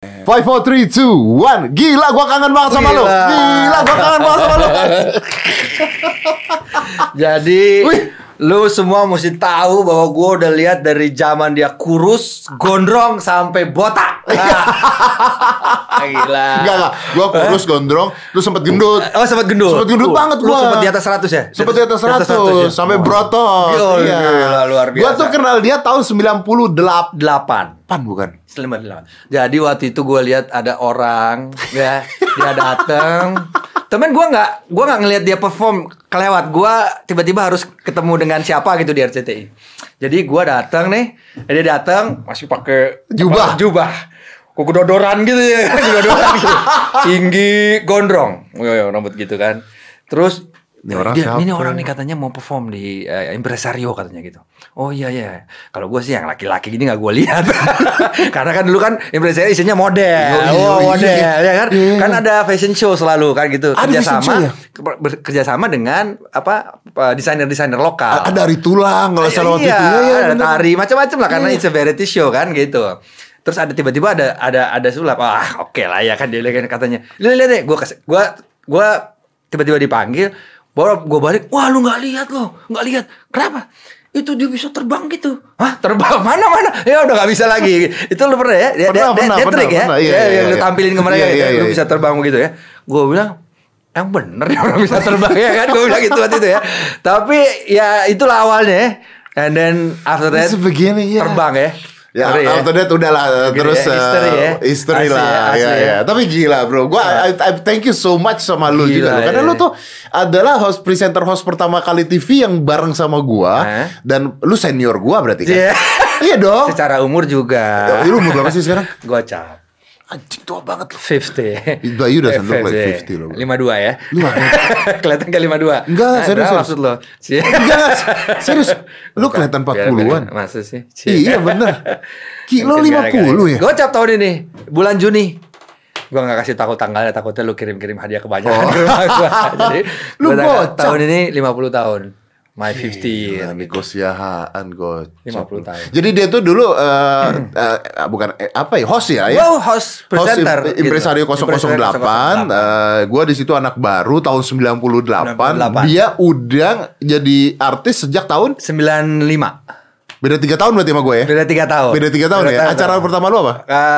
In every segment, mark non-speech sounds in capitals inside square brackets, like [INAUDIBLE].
Five, four, three, two, one. Gila, gua kangen banget sama lo. Gila. Gila, gua kangen banget sama lo. [LAUGHS] Jadi Wih. Lu semua mesti tahu bahwa gue udah lihat dari zaman dia kurus, gondrong sampai botak. [LAUGHS] Ah. Gila. Enggak, enggak. Gua kurus, gondrong, terus sempet gendut. Oh sempat gendut. Sempet gendut Uh, banget Lu gua. sempat di atas 100 ya? Sempet di atas 100, ya? sampai Oh. brotos. Gila, Iya. gila, luar Gua biasa. tuh kenal dia tahun 98 8 bukan? Selamat delapan. Jadi waktu itu gue lihat ada orang ya dia datang. [LAUGHS] Temen gue nggak, gue nggak ngelihat dia perform kelewat. Gue tiba-tiba harus ketemu dengan siapa gitu di RCTI. Jadi gue datang nih, dia datang masih pakai Jubah. apa, jubah, kok gedodoran gitu ya, [LAUGHS] gedodoran gitu. [LAUGHS] tinggi, gondrong, rambut gitu kan. Terus Ini orang dia, siapa? ini orang nih katanya mau perform di eh, impresario katanya gitu. Oh iya iya. Kalau gue sih yang laki-laki gini nggak gue lihat. [LAUGHS] Karena kan dulu kan impresario isinya model. Iya, oh iya, model iya. ya kan. Iya. Kan ada fashion show selalu kan gitu. Ada Kerjasama ya? ke- bekerjasama dengan apa desainer-desainer lokal. Ada dari tulang kalau salah waktu iya, itu. Iya, iya, ada tari macam-macam lah karena Iya. it's a variety show kan gitu. Terus ada tiba-tiba ada ada ada sulap. Ah, oke lah ya kan dia katanya. Lihat deh, gua kasih gua gua tiba-tiba dipanggil, baru gua balik, "Wah, lu nggak lihat lo, nggak lihat. Kenapa?" Itu dia bisa terbang gitu. Hah, terbang [LAUGHS] mana mana? Ya udah nggak bisa lagi. Itu lu pernah ya? Dia, Pernah, dia, pernah, dia pernah, trik ya? pernah. Iya, Ya, iya, yang lu iya. tampilin ke mereka Iya, gitu, iya, lu iya. bisa terbang begitu ya. Gua bilang, yang bener ya orang bisa terbang ya kan gue bilang gitu waktu itu ya tapi ya itulah awalnya ya. and then after that beginning, ya. terbang ya Ya, Ngeri after that udah lah Gitu terus ya, history eh, ya. history Asli lah ya, asli ya, ya. ya. Tapi gila bro, gua I, I thank you so much sama lu Gila, juga loh. Karena ya. lu tuh adalah host presenter host pertama kali TV yang bareng sama gua Hah? dan lu senior gua berarti kan? Iya. iya dong. secara umur juga Ya, Lu umur berapa sih sekarang? gocap Anjing tua banget lu. [LAUGHS] 50 Bayu udah look like 50 loh. 52 ya Lu [LAUGHS] kelihatan kayak 52 Enggak, Nah, serius, maksud lo Enggak, serius. [LAUGHS] Lu kelihatan 40-an. Masa sih Iya bener. Kilo Mungkin 50 ya? Gocap tahun ini Bulan Juni Gua gak kasih tahu tanggalnya Takutnya lu kirim-kirim hadiah kebanyakan Oh. Jadi Lu gua. Tahun ini 50 tahun My 50 Gila, negosiahaan gocap. 50 tahun. Jadi dia tuh dulu eh, eh, bukan eh, apa ya host ya ya. Wow, host presenter Host im- Impresario gitu. 008, Impresario 008. eh, gua di situ anak baru tahun 98. 98. Dia udah jadi artis sejak tahun 95 beda tiga tahun berarti sama gue ya. Beda 3 tahun Beda tiga tahun ya. Acara pertama lu apa?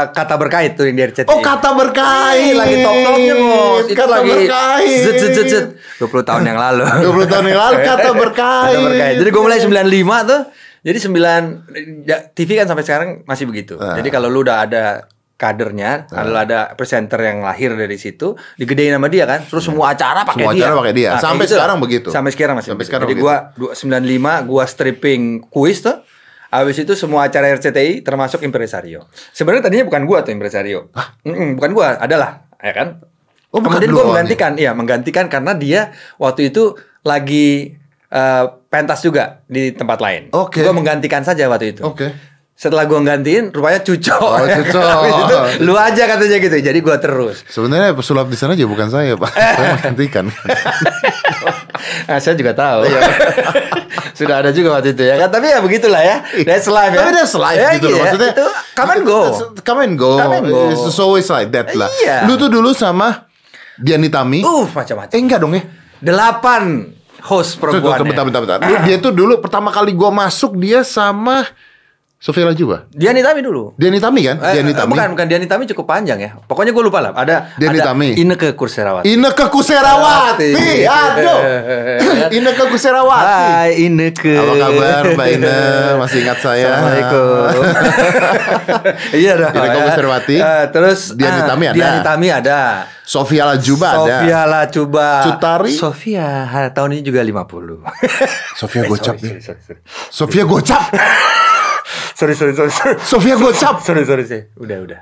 Kata berkait tuh yang di RCTI. Oh kata berkait. lagi top-topnya bos. Itu Kata lagi berkait. zet, zet, zet, zet. 20 tahun yang lalu. [LAUGHS] 20 tahun yang lalu kata berkait. Kata berkait. Jadi gue mulai 95 tuh. Jadi 9 ya, TV kan sampai sekarang masih begitu. Ah. Jadi kalau lu udah ada kadernya, kalau ada presenter yang lahir dari situ, digedein sama dia kan. Terus semua acara pakai Semua dia. acara pakai dia. Nah, Sampai gitu lah. sekarang begitu. Sampai sekarang masih. Sampai begitu. sekarang Jadi begitu. gua dua- 95 gua stripping kuis tuh. Habis itu semua acara RCTI termasuk impresario. Sebenarnya tadinya bukan gua tuh impresario. Mm-mm, bukan gua, adalah, ya kan? Oh, bukan Kemudian gua menggantikan, iya menggantikan karena dia waktu itu lagi eh, pentas juga di tempat lain. Oke. Gua menggantikan saja waktu itu. Oke. Setelah gua gantiin, rupanya cucok. Oh, [LAUGHS] cucok. Habis itu, lu aja katanya gitu. Jadi gua terus. Sebenarnya pesulap di sana aja bukan saya, Pak. [LAUGHS] saya menggantikan. [LAUGHS] Ah, saya juga tahu. Iya. Sudah ada juga waktu itu ya kan. Tapi ya begitulah ya. That's life ya. Tapi that's life Ya, gitu iya. Maksudnya itu come and go. Come and go. Come and go. It's always like that lah. Iya. Lu tuh dulu sama Diani Tami. Uh, macam-macam. Eh enggak dong ya. Delapan host perempuan. tuh, bentar, bentar, bentar. Dia tuh dulu pertama kali gua masuk dia sama Sofia Lajuba. Diani Tami dulu. Diani Tami kan? Eh, Diani eh, Tami. Bukan, bukan Diani Tami cukup panjang ya. Pokoknya gue lupa lah. Ada Diani ada Tami. Ineke Kurserawati. Ineke Kuserawati. Kuserawati. Aduh. [LAUGHS] Ineke Kuserawati. Hai Ineke. Apa kabar Mbak Ine? [LAUGHS] Masih ingat saya? Assalamualaikum. [LAUGHS] iya dong. Ineke ya. Kuserawati. Eh, terus Diani ah, Tami ada. Diani Tami ada. Sofia Lajuba ada. Sofia Lacuba. Cutari? Sofia tahun ini juga 50. Sofia Gocap. sorry, ya. sorry, sorry. Sofia Gocap. Sorry, sorry, sorry, sorry. Sofia Gocap. Sorry, sorry, sih. Udah, udah.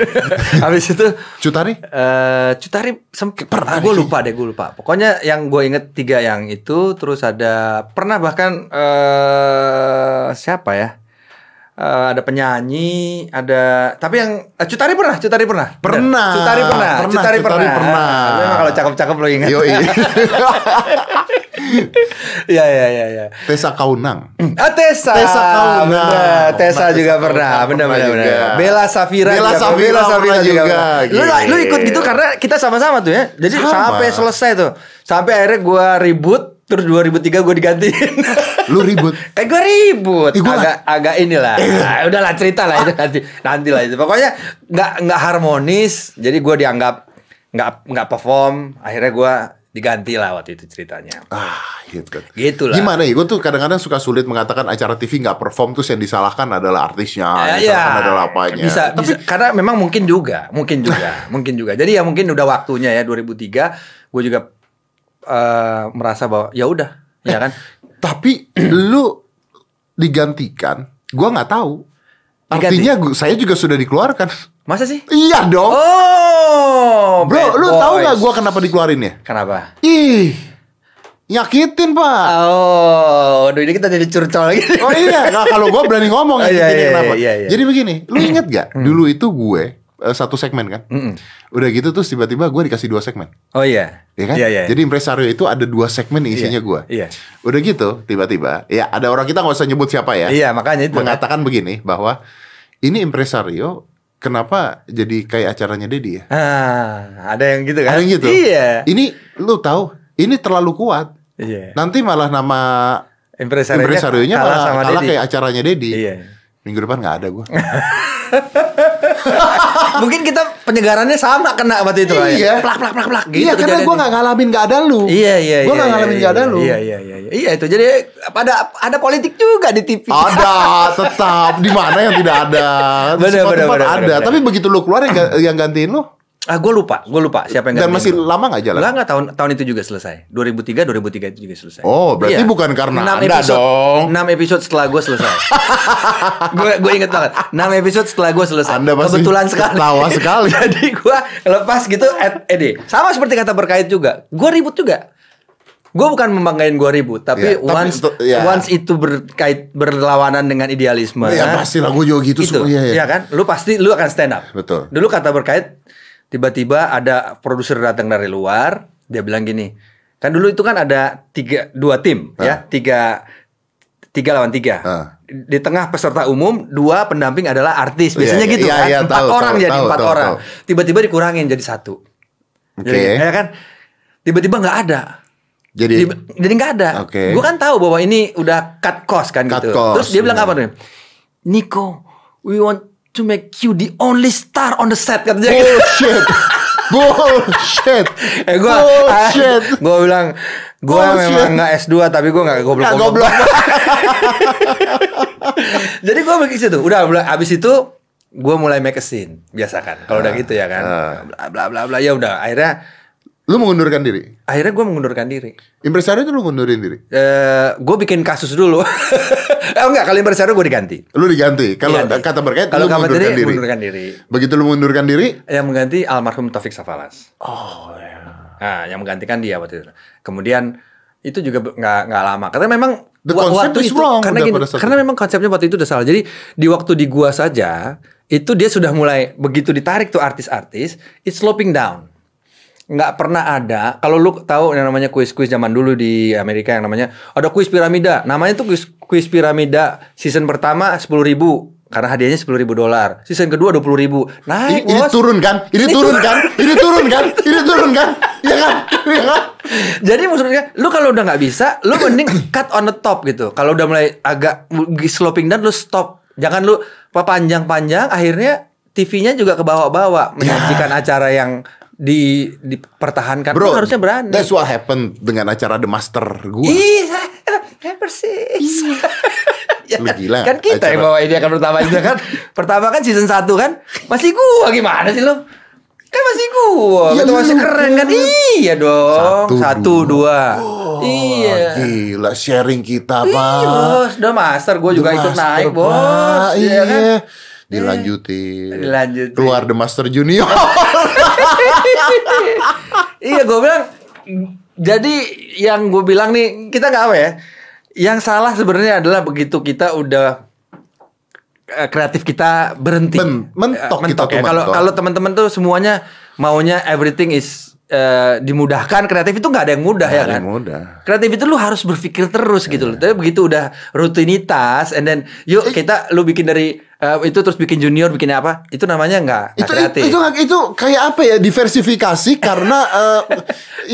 [LAUGHS] Habis itu Cutari? eh Cutari sempet pernah gue lupa deh gue lupa. Pokoknya yang gue inget tiga yang itu terus ada pernah bahkan eh siapa ya? Eh, ada penyanyi, ada tapi yang eh, Cutari pernah, Cutari pernah. Pernah. Cutari pernah, Pernah, Cutari Cutari pernah. pernah. Memang kalau cakep-cakep lo ingat. Yoi. [LAUGHS] Iya [LAUGHS] iya iya iya. Tessa Kaunang. Ah Tessa. Tessa Kaunang. Bener. Tessa Pernah, juga Tessa pernah. Benar benar benar. juga. Bella Safira. Bella juga Safira Bella pernah juga. Lu lu ikut gitu karena kita sama-sama tuh ya. Jadi Sama. sampai selesai tuh. Sampai akhirnya gua ribut terus 2003 gue digantiin. [LAUGHS] Lu ribut. Kayak gue ribut, Ih, gua agak agak inilah. Nah, udahlah cerita lah itu nanti nanti lah itu. Pokoknya nggak nggak harmonis. Jadi gue dianggap nggak nggak perform. Akhirnya gue diganti lah waktu itu ceritanya. Ah, gitu. Gitu lah. Gimana ya? Gue tuh kadang-kadang suka sulit mengatakan acara TV nggak perform terus yang disalahkan adalah artisnya, Ya, yang ya. disalahkan adalah apanya. Bisa, Tapi bisa. Karena memang mungkin juga, mungkin juga, [LAUGHS] mungkin juga. Jadi ya mungkin udah waktunya ya 2003. Gue juga eh, merasa bahwa ya udah, ya kan. tapi [CLEARS THROAT] lu digantikan, gua nggak tahu. Diganti? Artinya gua- saya juga sudah dikeluarkan. Masa sih? iya dong. Oh, Bro, bad lu tahu boys. nggak gua kenapa dikeluarin ya? Kenapa? Ih, nyakitin pak. Oh, aduh ini kita jadi curcol lagi. Oh iya, [LAUGHS] nah, kalau gue berani ngomong Oh, iya, iya, kenapa. iya, iya. Jadi begini, lu [CLEARS THROAT] inget gak? Dulu itu gue eh, satu segmen kan. Mm-mm. Udah gitu terus tiba-tiba gue dikasih dua segmen. Oh iya. Ya kan? Iya, iya. Jadi impresario itu ada dua segmen isinya Iya, gue. iya. Udah gitu tiba-tiba, ya ada orang kita nggak usah nyebut siapa ya. Iya, makanya itu. kan. Mengatakan begini bahwa ini impresario kenapa jadi kayak acaranya Dedi ya? Ah, ada yang gitu kan? Ada yang gitu. Iya. Ini lu tahu, ini terlalu kuat. Iya. Nanti malah nama Impresarionya impresarionya kalah malah sama kalah Dedi. kayak acaranya Dedi. Iya. Minggu depan nggak ada gue. [LAUGHS] Mungkin kita penyegarannya sama kena waktu itu Iya. Plak plak plak plak gitu. iya karena gue gak ngalamin gak ada lu. Iya iya Gue iya, gak iya, ngalamin iya, gak ada iya, lu. Iya iya iya. iya. Iya itu jadi ada ada politik juga di TV. Ada [LAUGHS] tetap di mana yang tidak ada. Bener, tempat bener, ada. bener. Tapi begitu lu keluar yang, yang gantiin lu Ah gue lupa, gue lupa siapa yang dan masih gua. lama gak jalan? Enggak enggak tahun tahun itu juga selesai. 2003 2003 itu juga selesai. Oh, berarti bukan karena Enam Anda episode, dong. 6 episode setelah gue selesai. [LAUGHS] gue gue inget banget. 6 episode setelah gue selesai. Anda pasti Kebetulan sekali. ketawa sekali. [LAUGHS] Jadi gue lepas gitu at Ede. Sama seperti kata berkait juga. Gue ribut juga. Gue bukan membanggain gue ribut, tapi, Ya, tapi once itu- ya. once itu berkait berlawanan dengan idealisme. Ya pastilah gue juga gitu. itu, semua. Iya, iya. ya kan? Lu pasti lu akan stand up. Betul. Dulu kata berkait tiba-tiba ada produser datang dari luar, dia bilang gini, kan dulu itu kan ada tiga dua tim ya, tiga tiga lawan tiga. Ah. Di tengah peserta umum dua pendamping adalah artis, Iya, biasanya iya, gitu iya, kan, iya, empat tahu, orang tahu, jadi tahu, empat tahu, orang, tiba-tiba dikurangin jadi satu. Oke. Jadi, ya kan, tiba-tiba nggak ada. Jadi Di- jadi nggak ada. Oke. Gue kan tahu bahwa ini udah cut cost kan Cut gitu. cost, Terus dia bilang benar. apa nih? Nico, we want to make you the only star on the set katanya. bullshit. [LAUGHS] bullshit. eh gue, bullshit. [LAUGHS] gue bilang, gue Bullshit. memang nggak S2 tapi gue nggak goblok Nggak [LAUGHS] goblok. Jadi gue begitu tuh. Udah, abis itu gue mulai make a scene biasa kan. Kalau udah gitu ya kan. Ah. Bla bla bla bla ya udah. Akhirnya Lu mengundurkan diri. akhirnya gue mengundurkan diri. Impresario itu lu mundurin diri. Eh, gue bikin kasus dulu. [LAUGHS] eh enggak, kali impresario gue diganti. Lu diganti. Kalau Diganti. kata berkait kalau lu mengundurkan diri, diri. mengundurkan diri. Begitu lu mengundurkan diri, Yang mengganti almarhum Taufik Safalas. oh ya. Nah, yang menggantikan dia waktu itu. Kemudian itu juga nggak nggak lama. Karena memang The waktu is itu wrong karena gini, karena memang konsepnya waktu itu udah salah. Jadi di waktu di gua saja itu dia sudah mulai begitu ditarik tuh artis-artis, it's sloping down. Nggak pernah ada. Kalau lu tahu yang namanya kuis-kuis zaman dulu di Amerika yang namanya ada kuis piramida. Namanya tuh kuis, kuis piramida season pertama sepuluh ribu karena hadiahnya sepuluh ribu dolar. Season kedua dua puluh ribu. Ini, Naik ini bos. turun kan? Ini, Ini turun turun. kan? Ini turun kan? Ini turun kan? Iya kan? Iya kan? Jadi maksudnya, lu kalau udah nggak bisa, lu mending cut on the top gitu. Kalau udah mulai agak sloping down, lu stop. Jangan lu panjang-panjang, akhirnya TV-nya juga ke bawah-bawah menyajikan acara yang di dipertahankan. Bro, harusnya berani. That's what happened dengan acara The Master gue. Iya, persis. [LAUGHS] Ya Lu kan? gila, Kan kita yang acara- bawa ini akan pertama itu kan. [LAUGHS] pertama kan season 1 kan. Masih gua gimana sih lu? Kan masih gua. Ya Itu masih keren kan? Iya dong. Satu, Satu, dua. Oh, iya. Gila, sharing kita, Iya, Pak. bos, udah master gue juga The ikut Master, naik, Pak. bos. Iya. Iya kan? Dilanjutin. Dilanjutin. Keluar The Master Junior. [LAUGHS] iya, gue bilang jadi yang gue bilang nih, kita nggak apa ya? Yang salah sebenarnya adalah begitu kita udah eh, kreatif kita berhenti. Men- mentok Eh, kita tuh, ya. Kalau mentok. kalau teman-teman tuh semuanya maunya everything is eh, dimudahkan kreatif itu nggak ada yang mudah ya Ada kan yang mudah. kreatif itu lu harus berpikir terus gitu loh. Tapi begitu udah rutinitas and then yuk kita lu bikin dari eh, itu terus bikin junior bikin apa? Itu namanya nggak itu, kreatif. itu itu kayak apa ya diversifikasi karena [LAUGHS] eh,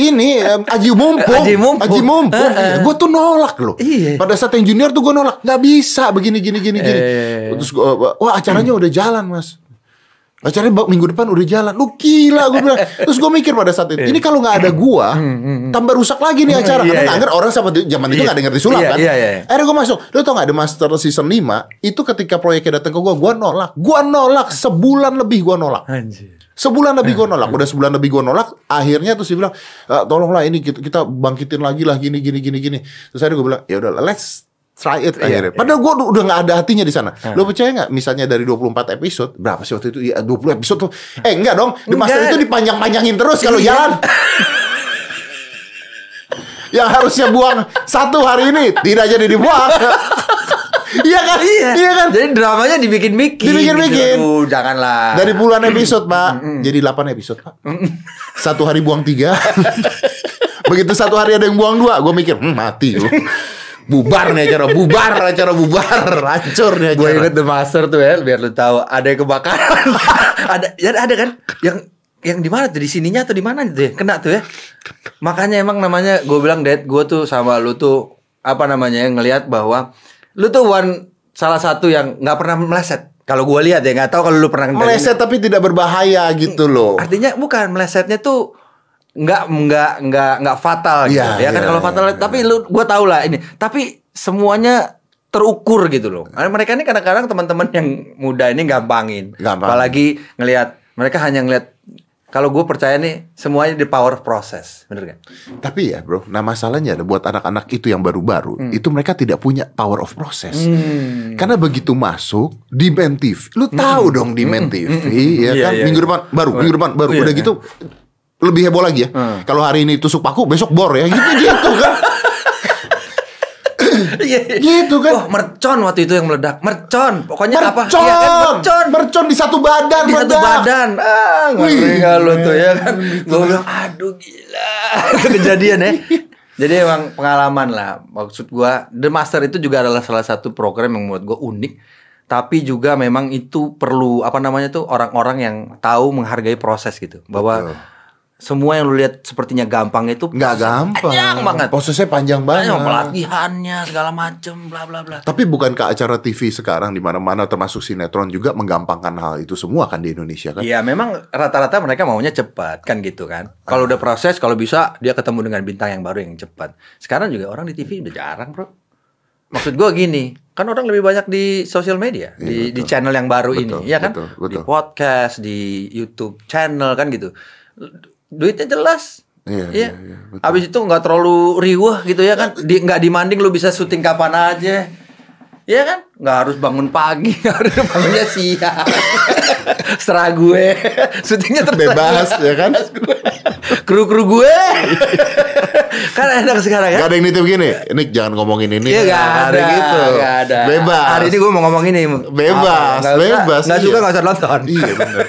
ini eh, aji mumpung Aji mumpung. mumpung. gue tuh nolak loh Iya. pada saat yang junior tuh gue nolak nggak bisa begini gini gini gini Eh. terus gua, wah acaranya [CLEARS THROAT] udah jalan mas acaranya minggu depan udah jalan lu gila gue bilang [LAUGHS] terus gue mikir pada saat itu ini kalau nggak ada gua tambah rusak lagi nih [LAUGHS] acara Hmm, Iya, karena iya. nggak ngerti orang sama zaman itu Iya. nggak ada yang ngerti sulap Iya, kan iya, iya. akhirnya gue masuk lu tau nggak ada master season 5 itu ketika proyeknya datang ke gue gue nolak gue nolak sebulan lebih gue nolak Anjir. Sebulan lebih gue Hmm. nolak, udah sebulan lebih gue nolak. Akhirnya terus dia bilang, "E, tolonglah ini kita, kita bangkitin lagi lah gini gini gini gini. Terus akhirnya gue bilang, ya udah let's try it akhirnya. Padahal gue udah nggak ada hatinya di sana. Lo percaya nggak? Misalnya dari 24 episode, berapa sih waktu itu? Ya 20 episode tuh. Eh enggak dong, di master Enggak. itu dipanjang-panjangin terus kalau Iya. jalan. [LAUGHS] Yang harusnya buang satu hari ini tidak jadi dibuang. [LAUGHS] iya kan? Iya. Iya kan? Jadi dramanya dibikin-bikin. Dibikin-bikin. Gitu. Aduh, janganlah. Dari puluhan episode pak Jadi 8 episode pak Satu hari buang tiga [LAUGHS] Begitu satu hari ada yang buang dua Gue mikir hmm, mati lu. Bubar nih acara Bubar acara bubar. Hancur nih Gue acara. inget The Master tuh ya, biar lu tahu ada yang kebakaran. [LAUGHS] ada ya ada kan? Yang yang di mana tuh? Di sininya atau di mana gitu ya kena tuh ya? Makanya emang namanya gue bilang Dad gue tuh sama lu tuh apa namanya ngelihat bahwa lu tuh one salah satu yang nggak pernah meleset. Kalau gue lihat ya nggak tahu kalau lu pernah Meleset tapi tidak berbahaya gitu loh. Artinya bukan melesetnya tuh nggak nggak nggak nggak fatal gitu. Iya, ya kan iya, kalau iya, fatal iya. tapi lu gue tau lah ini. Tapi semuanya terukur gitu loh. Karena mereka ini kadang-kadang teman-teman yang muda ini gampangin. Gampang. apalagi ngelihat mereka hanya ngelihat kalau gue percaya nih semuanya di power of process. Bener kan Tapi ya bro Nah masalahnya ada buat anak-anak itu yang baru-baru Itu mereka tidak punya power of process. Karena begitu masuk Di TV Lu tahu dong di main TV ya Iya, kan? Iya, Minggu iya. depan baru Minggu depan baru Iya, Udah gitu Lebih heboh lagi ya. Kalau hari ini tusuk paku Besok bor ya. Gitu-gitu kan. [LAUGHS] Gitu kan. Wah, mercon waktu itu yang meledak. Mercon pokoknya apa? Mercon Iya kan, mercon! Mercon di satu badan di satu meledak. badan. Ah ngeri lu tuh ya kan. gue bilang aduh gila. [LAUGHS] Itu kejadian ya. Jadi emang pengalaman lah. Maksud gua The Master itu juga adalah salah satu program yang menurut gua unik. Tapi juga memang itu perlu apa namanya tuh orang-orang yang tahu menghargai proses gitu. Bahwa Betul. Semua yang lu lihat sepertinya gampang itu Nggak gampang panjang banget Prosesnya panjang banget Panjang, pelatihannya segala macem bla bla bla Tapi bukankah acara TV sekarang di mana-mana termasuk sinetron juga menggampangkan hal itu semua kan di Indonesia kan? Iya memang rata-rata mereka maunya cepat kan gitu kan. Kalau udah proses kalau bisa dia ketemu dengan bintang yang baru yang cepat. Sekarang juga orang di TV udah jarang bro. Maksud gua gini, kan orang lebih banyak di sosial media, di, di channel yang baru Betul, ini, ya kan? betul, Di betul. podcast, di YouTube channel kan gitu. Duitnya jelas. Iya, Iya. iya, iya. Habis itu nggak terlalu riuh gitu ya kan? Di nggak demanding lu bisa syuting kapan aja. Iya kan? Nggak harus bangun pagi, [LAUGHS] harus bangunnya siang. [LAUGHS] Serah gue. [LAUGHS] Syutingnya terserah Bebas gue. ya kan? Kru-kru gue. kan enak sekarang Gak kan? ada yang nitip gini, Nick jangan ngomongin ini. Iya gak ada, gitu. Gak ada. Bebas. Hari ini gue mau ngomong ini. Bebas, usah- bebas, iya. suka nggak usah nonton. Iya benar.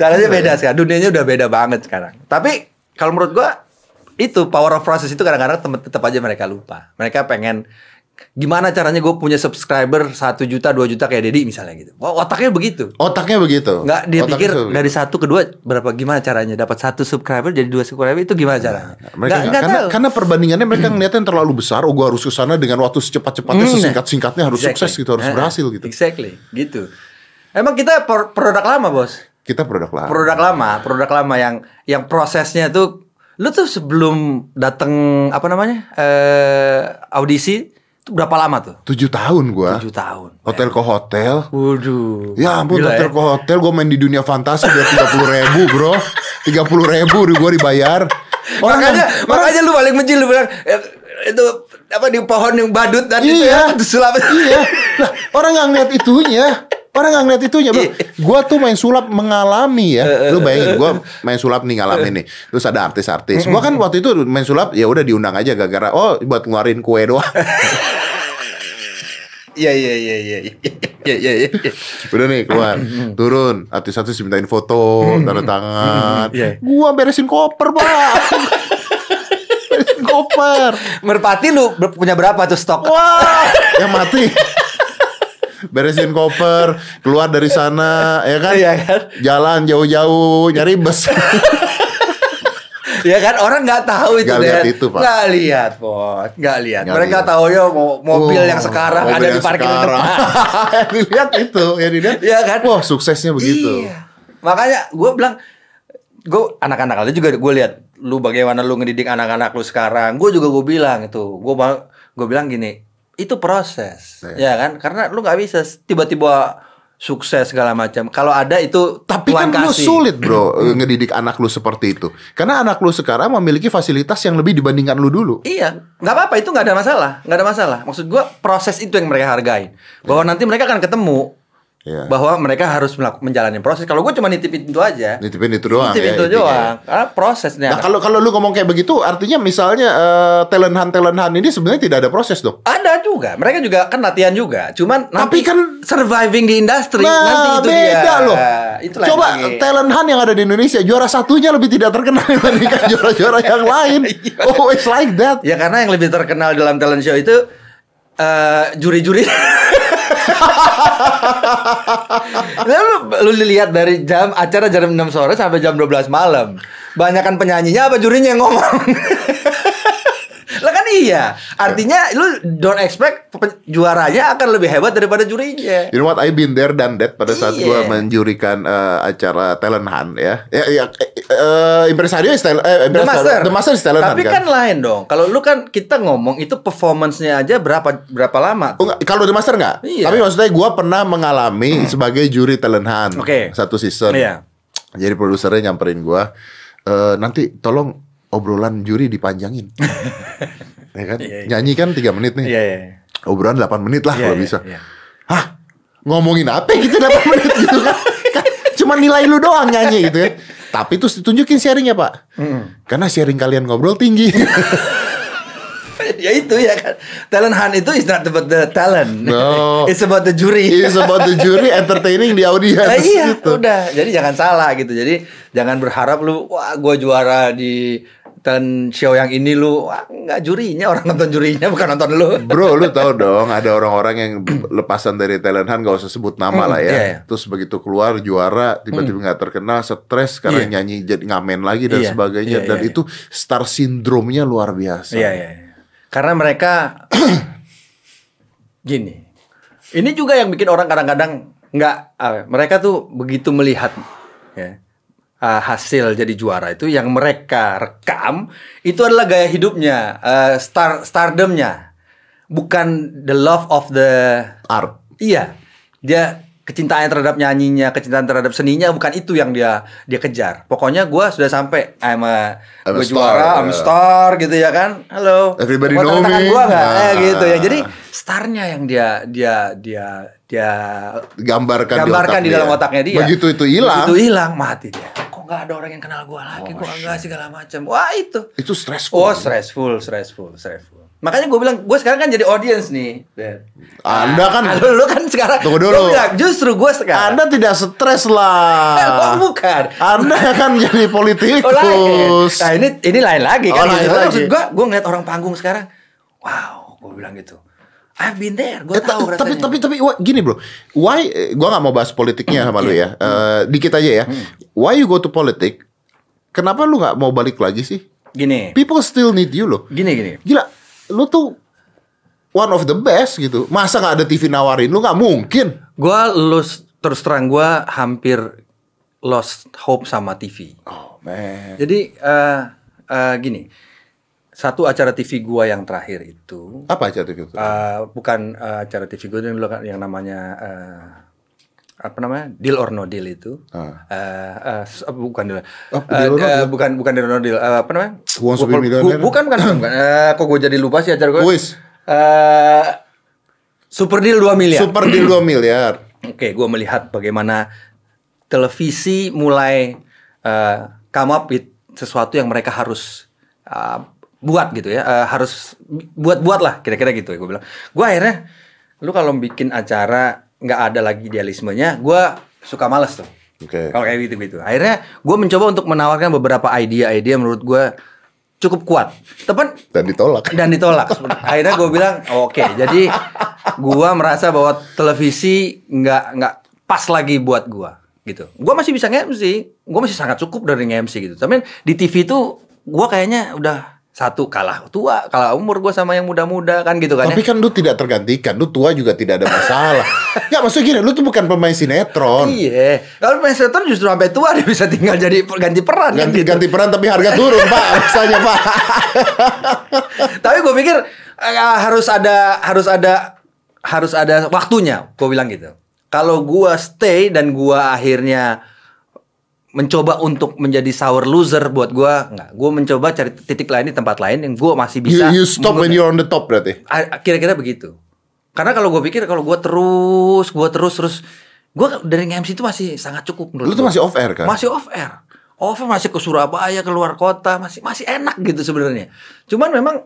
Caranya beda sekarang. Dunianya udah beda banget sekarang. Tapi kalau menurut gua itu power of process itu kadang-kadang tetap aja mereka lupa. Mereka pengen gimana caranya gue punya subscriber 1 juta 2 juta kayak Dedi misalnya gitu. Oh, otaknya begitu. Otaknya begitu. Nggak dia Otaknya pikir begitu. dari satu ke dua berapa gimana caranya dapat satu subscriber jadi dua subscriber itu gimana caranya? Mereka Nggak- nggak- nggak karena, tahu. karena perbandingannya mereka ngeliatnya terlalu besar. Oh, gua harus ke sana dengan waktu secepat-cepatnya, Hmm. sesingkat-singkatnya harus Exactly. sukses gitu, harus berhasil gitu. Exactly, gitu. Emang kita pro- produk lama, Bos. Kita produk lah. Produk lama, produk lama yang yang prosesnya tuh lu tuh sebelum datang apa namanya? eh audisi itu berapa lama tuh? Tujuh tahun gua. 7 tahun. Hotel ke hotel. Waduh. Ya ampun, Gila hotel ya. ke hotel gue main di dunia fantasi biar tiga puluh ribu bro, tiga puluh ribu gue dibayar. makanya yang- makanya lu paling menjil lu bilang eh, itu apa di pohon yang badut dan itu Iya. ya itu sulap iya, lah orang nggak ngeliat itunya, orang nggak ngeliat itunya bro. Iya. Gua tuh main sulap mengalami ya, lu bayangin gue main sulap nih ngalamin nih. Terus ada artis-artis. Gua kan waktu itu main sulap ya udah diundang aja gara-gara oh buat ngeluarin kue doang. [LAUGHS] Iya iya iya iya iya iya iya. iya. Udah nih keluar, turun, artis-artis mintain foto, tanda tangan. Iya. Gua beresin koper, Pak. [LAUGHS] beresin koper. Merpati lu punya berapa tuh stok? Wah, yang mati. Beresin koper, keluar dari sana, ya kan? Iya kan? Jalan jauh-jauh, nyari bus. Ya kan orang nggak tahu itu Nggak lihat itu, Pak. Nggak lihat, Bos. Nggak lihat. Mereka lihat. tahu ya mo- mobil Oh, yang sekarang mobil ada di yang parkir sekarang. depan. [LAUGHS] yang dilihat itu, yang dilihat. Iya kan? Wah, suksesnya begitu. Iya. Makanya gue bilang, gue anak-anak lu juga gue lihat lu bagaimana lu ngedidik anak-anak lu sekarang. Gue juga gue bilang itu, gue gue bilang gini, itu proses, Iya. ya kan? Karena lu nggak bisa tiba-tiba sukses segala macam. Kalau ada itu Tapi kan lu kasih. sulit bro eh, ngedidik anak lu seperti itu. Karena anak lu sekarang memiliki fasilitas yang lebih dibandingkan lu dulu. Iya, nggak apa-apa itu nggak ada masalah, nggak ada masalah. Maksud gua proses itu yang mereka hargai. Bahwa nanti mereka akan ketemu Iya. bahwa mereka harus melakukan menjalani proses. Kalau gue cuma nitipin itu aja, Nitipin itu doang nitipin ya, itu doang. Karena prosesnya. Nah kalau kalau lu ngomong kayak begitu, artinya misalnya eh, talent hunt talent hunt ini sebenarnya tidak ada proses dong. ada juga, mereka juga kan latihan juga. Cuman nanti kan- surviving di industri Nah, nanti itu beda dia. loh. Itu lain Coba lagi. talent hunt yang ada di Indonesia juara satunya lebih tidak terkenal [LAUGHS] dibandingkan juara-juara yang lain. Iya. Always like that. Ya karena yang lebih terkenal dalam talent show itu eh, juri-juri. [LAUGHS] Lalu lu lihat dari jam acara jam 6 sore sampai jam 12 malam. Banyakan penyanyinya apa jurinya yang ngomong? Kan iya. Artinya lu don't expect pe- juaranya akan lebih hebat daripada jurinya. You know what? I've been there done that pada saat Iya. gua menjurikan eh, acara talent hunt ya. Ya, ya eh, impresario is talent, eh, The impresario- Master. The Master is talent Tapi hunt kan lain dong. Kalau lu kan kita ngomong itu performance-nya aja berapa berapa lama? Enggak, kalau The Master enggak? Iya. Tapi maksudnya gua pernah mengalami sebagai juri talent hunt Oke. satu season. Iya. Jadi produsernya nyamperin gua, "Eh, nanti tolong obrolan juri dipanjangin. [LAUGHS] ya kan? Iya, iya. Nyanyi kan 3 menit nih. Iya, iya. Obrolan 8 menit lah Iya, kalau iya, bisa. iya. Hah? Ngomongin apa gitu 8 [LAUGHS] menit gitu kan? Kan Cuma nilai lu doang nyanyi gitu ya. Tapi terus ditunjukin sharingnya pak. Karena sharing kalian ngobrol tinggi. [LAUGHS] ya itu ya kan. Talent hunt itu is not about the talent. No. [LAUGHS] It's about the jury. It's about the jury entertaining the audience. Nah, iya, gitu. udah. Jadi jangan salah gitu. Jadi jangan berharap lu wah gua juara di talent show yang ini lu nggak jurinya orang nonton jurinya bukan nonton lu. [LAUGHS] Bro, lu tahu dong ada orang-orang yang [CLEARS THROAT] lepasan dari talent hunt gak usah sebut nama Hmm, lah ya. iya, iya. Terus begitu keluar juara tiba-tiba nggak terkenal, stres karena Iya. nyanyi jadi ngamen lagi dan Iya, sebagainya iya, dan iya, itu star syndrome-nya luar biasa. Iya, iya. iya. Karena mereka [CLEARS THROAT] gini. Ini juga yang bikin orang kadang-kadang nggak ah, mereka tuh begitu melihat ya ah, hasil jadi juara itu yang mereka rekam itu adalah gaya hidupnya, eh, star stardomnya. Bukan the love of the Art. Iya, dia kecintaan terhadap nyanyinya, kecintaan terhadap seninya bukan itu yang dia dia kejar. Pokoknya gua sudah sampai I'm a, I'm a gua star, juara, I'm a star gitu ya kan. Halo. Everybody know me. gua? Eh Nah. gitu ya. Jadi starnya yang dia dia dia dia Gambarkan, gambarkan di, otak dalam dia. otaknya dia. Begitu itu hilang, Begitu hilang mati dia. Kok nggak ada orang yang kenal gua lagi? kok enggak segala macam. Wah itu. itu stressful. Oh stressful, stressful, stressful. Makanya gue bilang, gue sekarang kan jadi audience nih. Anda kan- Ah, lu, lu kan sekarang. Tunggu dulu. Gua bilang, justru gue sekarang. Anda tidak stres lah. [LAUGHS] Oh, bukan. Anda [LAUGHS] kan jadi politikus. Oh, lain. Nah ini ini lain lagi Oh, kan. lain gitu. lagi. Maksud gue, gue ngeliat orang panggung sekarang. Wow, gue bilang gitu. I've been there, gue Eh, tahu ta- tapi rasanya. tapi tapi wah, gini bro, why? eh, Gua nggak mau bahas politiknya sama lu ya. Eh, dikit aja ya. Why you go to politik? Kenapa lu nggak mau balik lagi sih? gini, People still need you loh. gini, gini. Gila, lu tuh one of the best gitu. Masa nggak ada TV nawarin lu nggak mungkin. Gue lose terus terang gue hampir lost hope sama TV. Oh man. Jadi eh eh, gini, satu acara TV gua yang terakhir itu Apa aja tuh gitu? eh, bukan eh, acara TV gua kan yang namanya eh, apa namanya deal or no deal itu Ah. Eh, eh, s- bukan deal, Oh, Deal or No Deal. bukan bukan deal or no deal Eh, apa namanya Who Wants to Be Gua- Millionaire? gua- bukan bukan bukan Eh, kok gue jadi lupa sih acara gue Kuis. Eh, super deal 2 miliar Super deal 2 miliar. [CLEARS THROAT] Oke, gue melihat bagaimana televisi mulai eh, come up with sesuatu yang mereka harus buat gitu ya, Eh, harus buat-buat lah kira-kira gitu ya gue bilang. Gue akhirnya lu kalau bikin acara nggak ada lagi idealismenya, gue suka males tuh. Oke. Kalau kayak gitu-gitu. Akhirnya gue mencoba untuk menawarkan beberapa ide-ide menurut gue cukup kuat. Tepan Dan ditolak. dan ditolak. Akhirnya gue bilang oke. Jadi gue merasa bahwa televisi nggak nggak pas lagi buat gue gitu. Gue masih bisa nge-MC. Gue masih sangat cukup dari nge-MC gitu. Tapi di TV tuh gue kayaknya udah satu kalah tua, kalah umur gue sama yang muda-muda kan gitu kan Tapi ya. kan lu tidak tergantikan, lu tua juga tidak ada masalah. [LAUGHS] ya maksudnya gini, lu tuh bukan pemain sinetron. Iya. Kalau main sinetron justru sampai tua dia bisa tinggal jadi ganti peran kan Ganti gitu. ganti peran tapi harga turun, Pak. [LAUGHS] Rasanya, Pak. Tapi gue pikir eh, harus ada harus ada harus ada waktunya. Gue bilang gitu. Kalau gue stay dan gue akhirnya mencoba untuk menjadi sour loser buat gue nggak. Gue mencoba cari titik lain di tempat lain yang gue masih You, bisa. you stop when you're on the top berarti. Kira-kira begitu. Karena kalau gue pikir kalau gue terus, gue terus terus, gue dari MC itu masih sangat cukup menurut Lu tuh gua. masih off air kan? Masih off air. Off air masih ke Surabaya, keluar kota, masih masih enak gitu sebenarnya. Cuman memang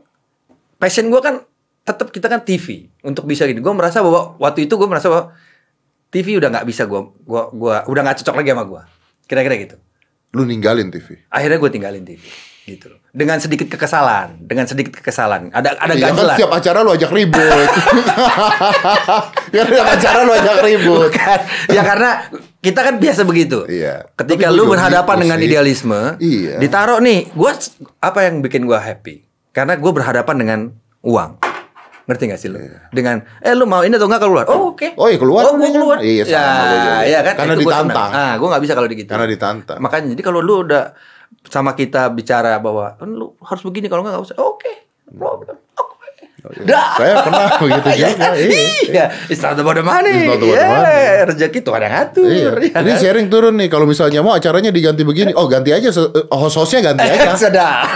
passion gue kan tetap kita kan TV untuk bisa gini. Gue merasa bahwa waktu itu gue merasa bahwa TV udah nggak bisa gue, gua, gua udah nggak cocok lagi sama gue. Kira-kira gitu. Lu ninggalin TV. Akhirnya gue tinggalin TV gitu loh. Dengan sedikit kekesalan, dengan sedikit kekesalan. Ada ada Iya kan setiap acara lu ajak ribut. ya [LAUGHS] setiap acara lu ajak ribut. Bukan. ya karena kita kan biasa begitu. Iya. Ketika Tapi lu berhadapan gitu dengan sih. idealisme, Iya. ditaruh nih, gua apa yang bikin gua happy? Karena gua berhadapan dengan uang. Ngerti gak sih lu? Dengan eh lu mau ini atau enggak keluar? Oh, oke. Iya. Oh, iya, keluar. Oh, gua keluar. Iya, sama ya, gua juga. ya kan? Karena Itu gua senang. ditantang. Ah, gua nggak bisa kalau gitu. Karena ditantang. Makanya jadi kalau lu udah sama kita bicara bahwa "Eh, lu harus begini kalau enggak enggak usah. Oke. Problem. Oke. Dah. Saya pernah begitu [LAUGHS] juga. Iya. Iya, it's not about the money. It's not about the Yeah, money. rezeki Tuhan yang ngatur. Iya. ya Ini sharing turun nih kalau misalnya mau acaranya diganti begini. Oh, ganti aja eh, host-hostnya ganti [LAUGHS] aja. Sedap.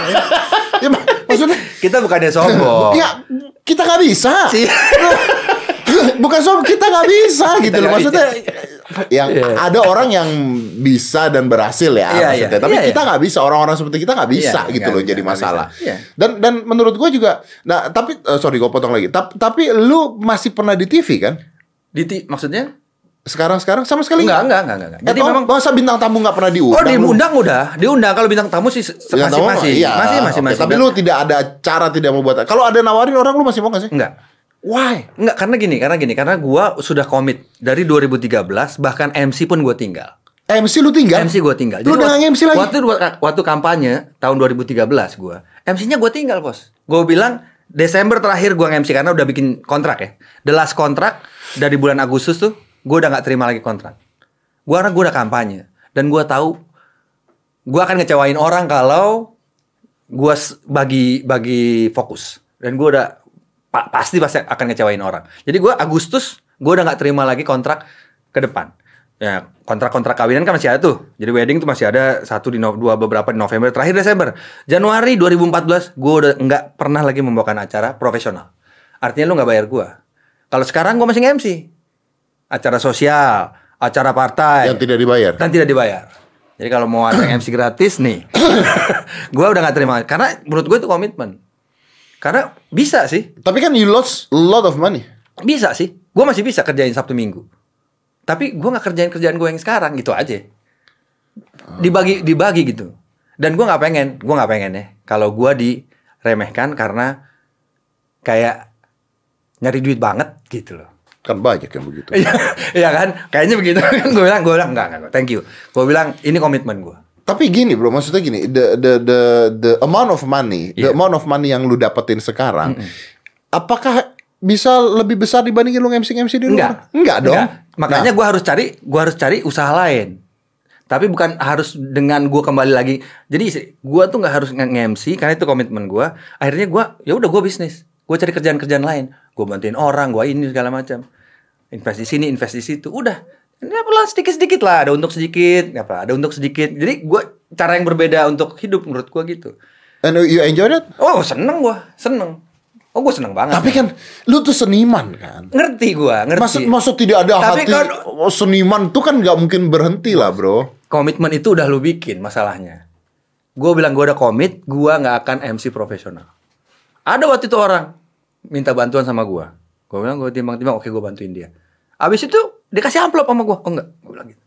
ya, mak- maksudnya Kita bukannya sombong. [LAUGHS] ya kita nggak bisa. [LAUGHS] Bukan soal kita nggak bisa gitu loh maksudnya. Yang Iya. ada orang yang bisa dan berhasil ya Iya, maksudnya. iya. Tapi Iya, kita nggak bisa orang-orang seperti kita nggak bisa Iya, gitu nggak loh bisa, jadi nggak masalah. Iya. Dan dan menurut gue juga. Nah tapi eh, sorry gue potong lagi. Tapi, tapi lu masih pernah di TV kan? Di maksudnya? Sekarang sekarang sama sekali Enggak, enggak, enggak, enggak. Jadi Jadi memang masa bintang tamu nggak pernah Oh, diundang? lu? diundang udah. Diundang kalau bintang tamu sih Bintang masih tamu masih. iya. Masih masih Oke, masih. Tapi lu tidak ada cara tidak mau buat. Kalau ada nawarin orang lu masih mau gak sih? enggak. Why? Enggak, karena gini, karena gini, karena gua sudah komit dari 2013 bahkan MC pun gua tinggal. MC lu tinggal? MC gua tinggal. Lu udah nge-MC lagi? Waktu waktu kampanye tahun 2013 gua, MC-nya gua tinggal, Bos. Gua bilang Desember terakhir gua nge-MC karena udah bikin kontrak ya. The last kontrak dari bulan Agustus tuh gua udah nggak terima lagi kontrak. Gua karena gua udah kampanye dan gua tahu gua akan ngecewain orang kalau gua s- bagi bagi fokus dan gua udah pa- pasti pasti akan ngecewain orang. Jadi gua Agustus gua udah nggak terima lagi kontrak ke depan. Ya kontrak-kontrak kawinan kan masih ada tuh. Jadi wedding tuh masih ada satu di no- dua beberapa di November, terakhir Desember. Januari 2014 gua udah nggak pernah lagi membawakan acara profesional. Artinya lu nggak bayar gua. Kalau sekarang gua masih MC. Acara sosial, acara partai Yang tidak dibayar. dan tidak dibayar. Jadi kalau mau ada [CLEARS THROAT] MC gratis nih, [CLEARS THROAT] gue udah nggak terima. Karena menurut gue itu komitmen. Karena bisa sih, Tapi kan you lost a lot of money. bisa sih. Gue masih bisa kerjain Sabtu Minggu. Tapi gue nggak kerjain kerjaan gue yang sekarang gitu aja. Dibagi dibagi gitu. Dan gue nggak pengen, gue nggak pengen ya. Kalau gue diremehkan karena kayak nyari duit banget gitu loh. Kan banyak yang begitu. Iya, [LAUGHS] iya kan? Kayaknya begitu. [LAUGHS] gue bilang, gue bilang enggak, enggak, enggak, thank you. Gue bilang ini komitmen gue. Tapi gini bro, maksudnya gini, the the the the amount of money, the Iya. amount of money yang lu dapetin sekarang, apakah bisa lebih besar dibandingin lu MC MC di luar? Enggak. Enggak dong. Makanya Nah, gue harus cari, gue harus cari usaha lain. Tapi bukan harus dengan gue kembali lagi. Jadi gue tuh nggak harus nge-MC karena itu komitmen gue. Akhirnya gue, ya udah gue bisnis. Gue cari kerjaan-kerjaan lain. Gue bantuin orang, gue ini segala macam. Invest di sini, invest di situ. Udah. Ini pelan sedikit-sedikit lah. Ada untuk sedikit, apa? Ada untuk sedikit. Jadi gue cara yang berbeda untuk hidup menurut gue gitu. and you enjoy that? Oh seneng gue, seneng. Oh gue seneng banget. Tapi kan lu tuh seniman kan. ngerti gue, ngerti. Maksud maksud tidak ada Tapi hati kan- oh, seniman tuh kan nggak mungkin berhenti lah bro. komitmen itu udah lu bikin masalahnya. Gue bilang gue udah komit, gue nggak akan MC profesional. Ada waktu itu orang minta bantuan sama gue. Gue bilang gue timbang-timbang, oke gue bantuin dia. Abis itu dikasih amplop sama gue. Oh enggak, gue bilang gitu.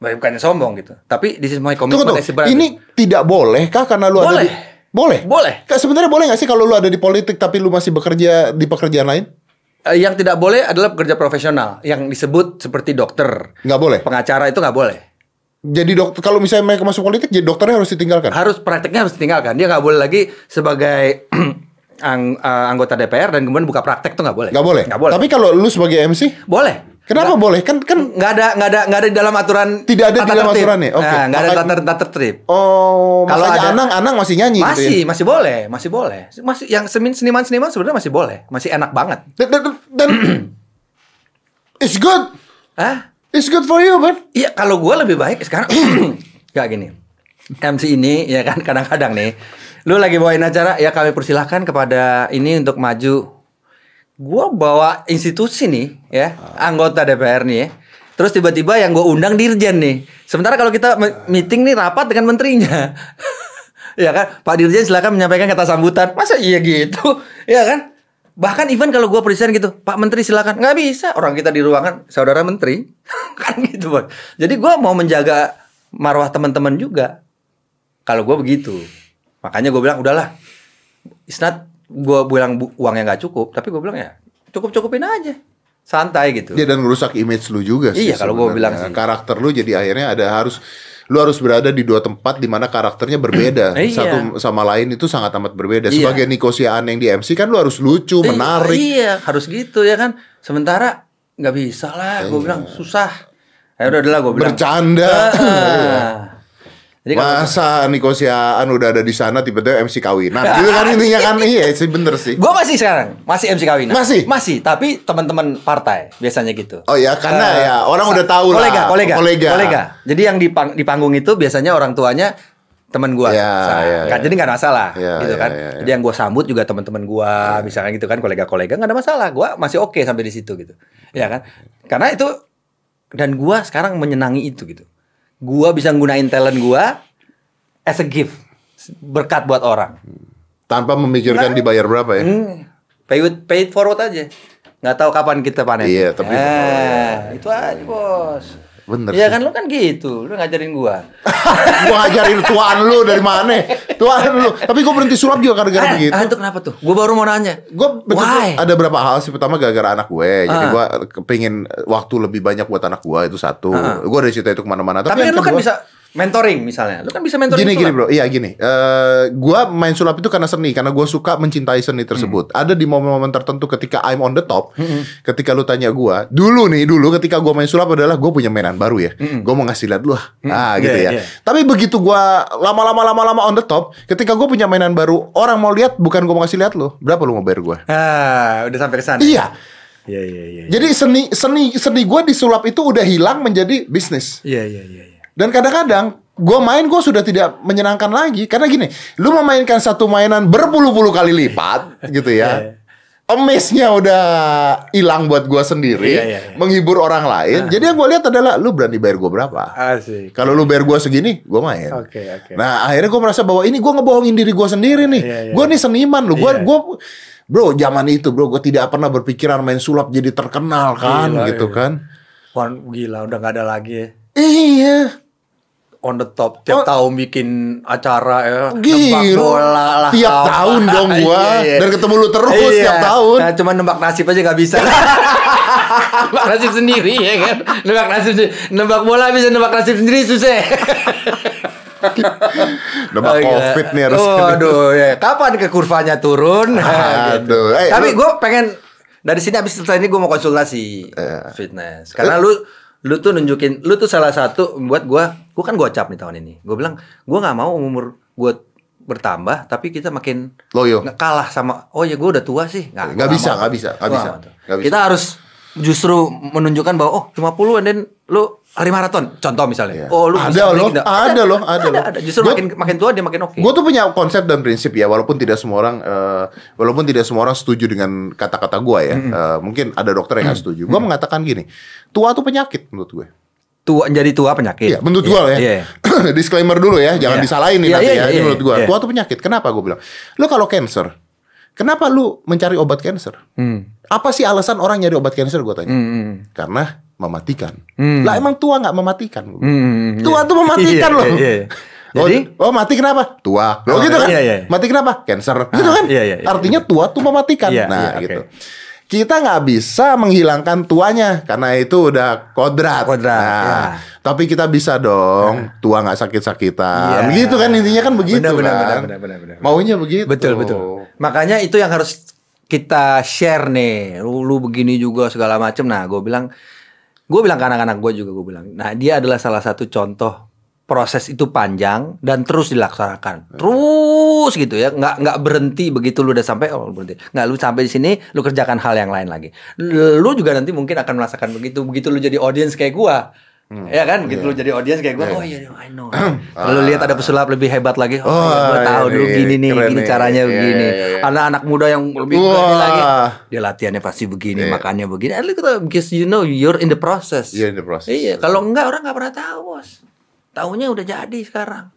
Bukannya sombong gitu. Tapi this is my Tunggu commitment a brother. Ini tidak boleh kah karena lu ada Boleh. di Boleh. Boleh. Sebenarnya boleh gak sih kalau lu ada di politik tapi lu masih bekerja di pekerjaan lain? Eh, yang tidak boleh adalah pekerja profesional. Yang disebut seperti dokter. Nggak boleh. Pengacara itu nggak boleh. Jadi dokter kalau misalnya mereka masuk politik, jadi dokternya harus ditinggalkan. Harus prakteknya harus ditinggalkan. Dia nggak boleh lagi sebagai [CLEARS THROAT] ang- eh, anggota DPR dan kemudian buka praktek tuh nggak boleh. Nggak boleh. Nggak boleh. Tapi kalau lu sebagai MC, boleh. kenapa boleh? Kan kan Nggak ada nggak ada nggak ada di dalam aturan. Tidak ada di dalam tertib. aturannya? Oke. Nah, nggak ada tata tata tertib. oh Kalau ada- Anang Anang masih nyanyi Masih, gitu ya. masih boleh, masih boleh. Masih yang semin seniman seniman sebenarnya masih boleh, masih enak banget. Dan, dan, dan [CLEARS THROAT] it's good. Ah, It's good for you, man. iya kalau gue lebih baik sekarang [CLEARS THROAT] kayak gini. MC ini ya kan kadang-kadang nih, lu lagi bawain acara ya kami persilahkan kepada ini untuk maju. Gua bawa institusi nih ya, anggota DPR nih ya. Terus tiba-tiba yang gue undang dirjen nih. Sementara kalau kita me- meeting nih rapat dengan menterinya. [LAUGHS] ya kan, Pak Dirjen silakan menyampaikan kata sambutan. Masa iya gitu? [LAUGHS] ya kan? Bahkan even kalau gue presiden gitu, Pak Menteri silakan. Nggak bisa, orang kita di ruangan, saudara Menteri. [LAUGHS] kan gitu, Bang. Jadi gue mau menjaga marwah teman-teman juga. Kalau gue begitu. Makanya gue bilang, udahlah. It's not gue bilang uangnya nggak cukup, tapi gue bilang ya cukup-cukupin aja. Santai gitu. Ya dan ngerusak image lu juga sih. Iya, kalau sebenarnya. bilang sih. Karakter lu jadi akhirnya ada harus lu harus berada di dua tempat di mana karakternya berbeda. [CLEARS THROAT] Iya. Satu sama lain itu sangat amat berbeda. Iya. Sebagai Niko Siaan yang di MC kan lu harus lucu, Eh, menarik. Iya, harus gitu ya kan. Sementara nggak bisa lah, gue bilang susah. Ya udah udah gue bilang. Bercanda. Ah. [LAUGHS] Jadi kalau Masa Niko Siaan udah ada di sana tiba-tiba MC kawinan. gitu kan [LAUGHS] intinya kan iya sih bener sih. gue masih sekarang masih MC kawinan. Masih? Masih, tapi teman-teman partai biasanya gitu. Oh ya karena Eh, ya orang udah tahu kolega, lah. Kolega, kolega. kolega. Jadi yang di, pang- di panggung itu biasanya orang tuanya teman gua. Ya, Sa- ya, kan, ya. Jadi nggak masalah, Ya, gitu ya, kan. ya, ya. Jadi yang gua sambut juga teman-teman gua, misalkan gitu kan, kolega-kolega nggak ada masalah. Gua masih oke sampai di situ gitu, ya kan. Karena itu dan gua sekarang menyenangi itu gitu. Gua bisa nggunain talent gua as a gift, berkat buat orang. Tanpa memikirkan dibayar berapa ya. Hmm, pay it, pay it forward aja. Nggak tahu kapan kita panen. Iya, tapi- Ah, itu aja bos. Bener Iya kan lu kan gitu, lu ngajarin gua. [LAUGHS] gua ngajarin tuan lu dari mana? Tuan lu. Tapi gua berhenti sulap juga gara-gara Ah, begitu. ah, itu kenapa tuh? Gua baru mau nanya. Gue Why? ada berapa hal sih pertama gara-gara anak gue jadi Ah. gue kepingin waktu lebih banyak buat anak gue itu satu Ah. gue dari cerita itu ke mana-mana Tapi, kan yang lu kan kedua- bisa mentoring misalnya. Lu kan bisa mentoring gini gini sulap. bro iya gini Eh gue main sulap itu karena seni karena gue suka mencintai seni tersebut Hmm. ada di momen-momen tertentu ketika I'm on the top ketika lu tanya gue dulu nih dulu ketika gue main sulap adalah gue punya mainan baru ya gue mau ngasih lihat lu ah ah gitu Iya, ya iya. tapi begitu gue lama-lama lama-lama on the top ketika gue punya mainan baru orang mau lihat bukan gue mau ngasih lihat lu berapa lu mau bayar gue Ah, udah sampai ke sana. iya Iya, iya, iya. Jadi seni seni seni gue di sulap itu udah hilang menjadi bisnis. Iya, iya, iya. Iya. Dan kadang-kadang gue main gue sudah tidak menyenangkan lagi karena gini, lu memainkan satu mainan berpuluh-puluh kali lipat gitu ya. Amaze-nya udah hilang buat gue sendiri, Iya, iya, iya. menghibur orang lain. Jadi yang gue lihat adalah lu berani bayar gue berapa? Asik. Kalau lu bayar gue segini, gue main. Oke, oke. Nah akhirnya gue merasa bahwa ini gue ngebohongin diri gue sendiri nih. Iya, iya, gue nih seniman lu. Gue Iya. gue bro zaman itu bro gue tidak pernah berpikiran main sulap jadi terkenal kan Gila, gitu iya. kan. Wah, gila udah nggak ada lagi ya. Iya. On the top tiap Oh. tahun bikin acara ya. Gila. bola lah. Tiap tahun dong [LAUGHS] gua. Iya, iya. Dan ketemu lu terus Iya. tiap tahun. Nah, cuma nebak nasib aja nggak bisa. [LAUGHS] nebak nasib sendiri ya kan. Nebak nasib. Nebak bola bisa nebak nasib sendiri susah. [LAUGHS] Nebak Oh, gila. covid nih harus. Oh, aduh ya. Kapan ke kurvanya turun? Aduh. Eh, Tapi gue pengen dari sini abis selesai ini gue mau konsultasi Iya. fitness. Karena lu lu tuh nunjukin lu tuh salah satu buat gue gue kan gocap nih tahun ini. Gue bilang gue nggak mau umur gue bertambah tapi kita makin Loyo. kalah sama oh ya gue udah tua sih nggak Nggak gua bisa, nggak bisa, nggak Gua bisa. bisa. kita harus justru menunjukkan bahwa oh 50 and then lu lari maraton contoh misalnya Iya. oh lu Ada loh, down. ada loh, [LAUGHS] ada loh. ada justru Gua- makin makin tua dia makin oke Gue tuh punya konsep dan prinsip ya, walaupun tidak semua orang, eh, walaupun tidak semua orang setuju dengan kata-kata gue ya. Eh, mungkin ada dokter yang nggak setuju. Gue mengatakan gini, tua tuh penyakit menurut gue. tua jadi tua penyakit Iya, menurut gue ya. iya. [CLEARS THROAT] Disclaimer dulu ya, jangan Iya. disalahin nih Iya, nanti iya, ya. iya, Ini menurut gue, iya. tua tuh penyakit. Kenapa gue bilang? Lo kalau cancer, Kenapa lu mencari obat cancer? Hmm. Apa sih alasan orang nyari obat cancer gue tanya? Hmm. hmm. Karena mematikan. Hmm. Lah emang tua nggak mematikan? Hmm, Tua iya. tuh mematikan Iya, loh. iya, iya. [LAUGHS] Oh, Jadi oh mati kenapa? Tua. Oh, Loh gitu kan? iya, iya. Mati kenapa? Cancer. Gitu kan? iya, iya, iya. Artinya tua tuh mematikan. Iya, nah, iya, gitu. Kita nggak bisa menghilangkan tuanya karena itu udah kodrat. Kodrat, Nah, iya. Tapi kita bisa dong tua nggak sakit-sakitan. Iya. Gitu kan intinya kan begitu Benar, benar, kan. benar, benar, benar, benar. Maunya begitu. Betul betul. Makanya itu yang harus kita share nih. Lu, lu begini juga segala macem. Nah, gue bilang, gue bilang ke anak-anak gue juga gue bilang. Nah, dia adalah salah satu contoh proses itu panjang dan terus dilaksanakan. Terus gitu ya, nggak nggak berhenti begitu lu udah sampai oh berhenti. Nggak lu sampai di sini lu kerjakan hal yang lain lagi. Lu juga nanti mungkin akan merasakan begitu. Begitu lu jadi audience kayak gua. Ya kan, gitu lu jadi audience kayak gua. Oh iya, I know. [CLEARS THROAT] Lalu lihat ada pesulap lebih hebat lagi. Oh, Oh, iya, gua tahu ini dulu gini nih, gini nih. caranya Iya, begini. iya, iya. Anak-anak muda yang lebih berani lagi. Dia latihannya pasti begini, Iya. makannya begini. At that, because you know you're in the process. You're in the process. Iya, kalau enggak orang nggak pernah tahu, Bos. Taunya udah jadi sekarang.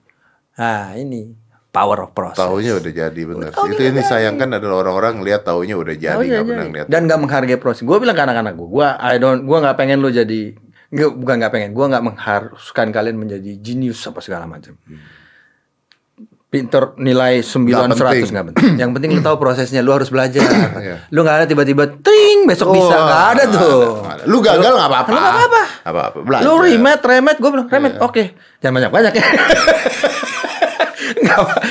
Nah, ini power of process. Taunya udah jadi. Taunya Itu jadi. sayangkan adalah orang-orang lihat taunya udah jadi nggak pernah lihat. Dan nggak menghargai proses. Gue bilang ke anak-anak gue, gue I don't, gue nggak pengen lo jadi, nggak, bukan nggak pengen, gue nggak mengharuskan kalian menjadi jenius apa segala macam. Pinter nilai 9 Nggak 100 penting. nggak penting. Yang penting lu tahu prosesnya, lu harus belajar. [CLEARS THROAT] Iya. Lu nggak ada tiba-tiba ting besok bisa Wah, nggak ada tuh. nggak ada. Lu gagal nggak apa-apa. Lu nggak apa-apa. Nggak apa-apa. Belajar. Lu remet, remet, gue bilang remet, Iya. oke, jangan banyak banyak ya.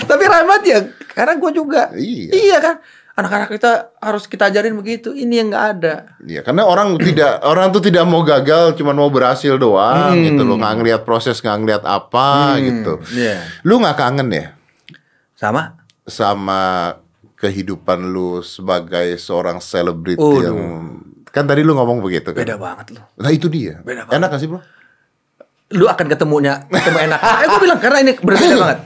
Tapi remet ya, karena gue juga. Iya. kan, anak-anak kita harus kita ajarin begitu. Ini yang nggak ada. Iya, karena orang tidak orang tuh tidak mau gagal, cuma mau berhasil doang Hmm. gitu loh. Nggak ngeliat proses, nggak ngeliat apa gitu. Iya. Lu nggak kangen ya Sama? sama kehidupan lu sebagai seorang selebriti Waduh. yang kan tadi lu ngomong begitu kan? Beda banget loh. Nah itu dia. Beda banget. Enak gak sih bro? Lu akan ketemunya, ketemu enak. [LAUGHS] eh, gue bilang karena ini berbeda banget.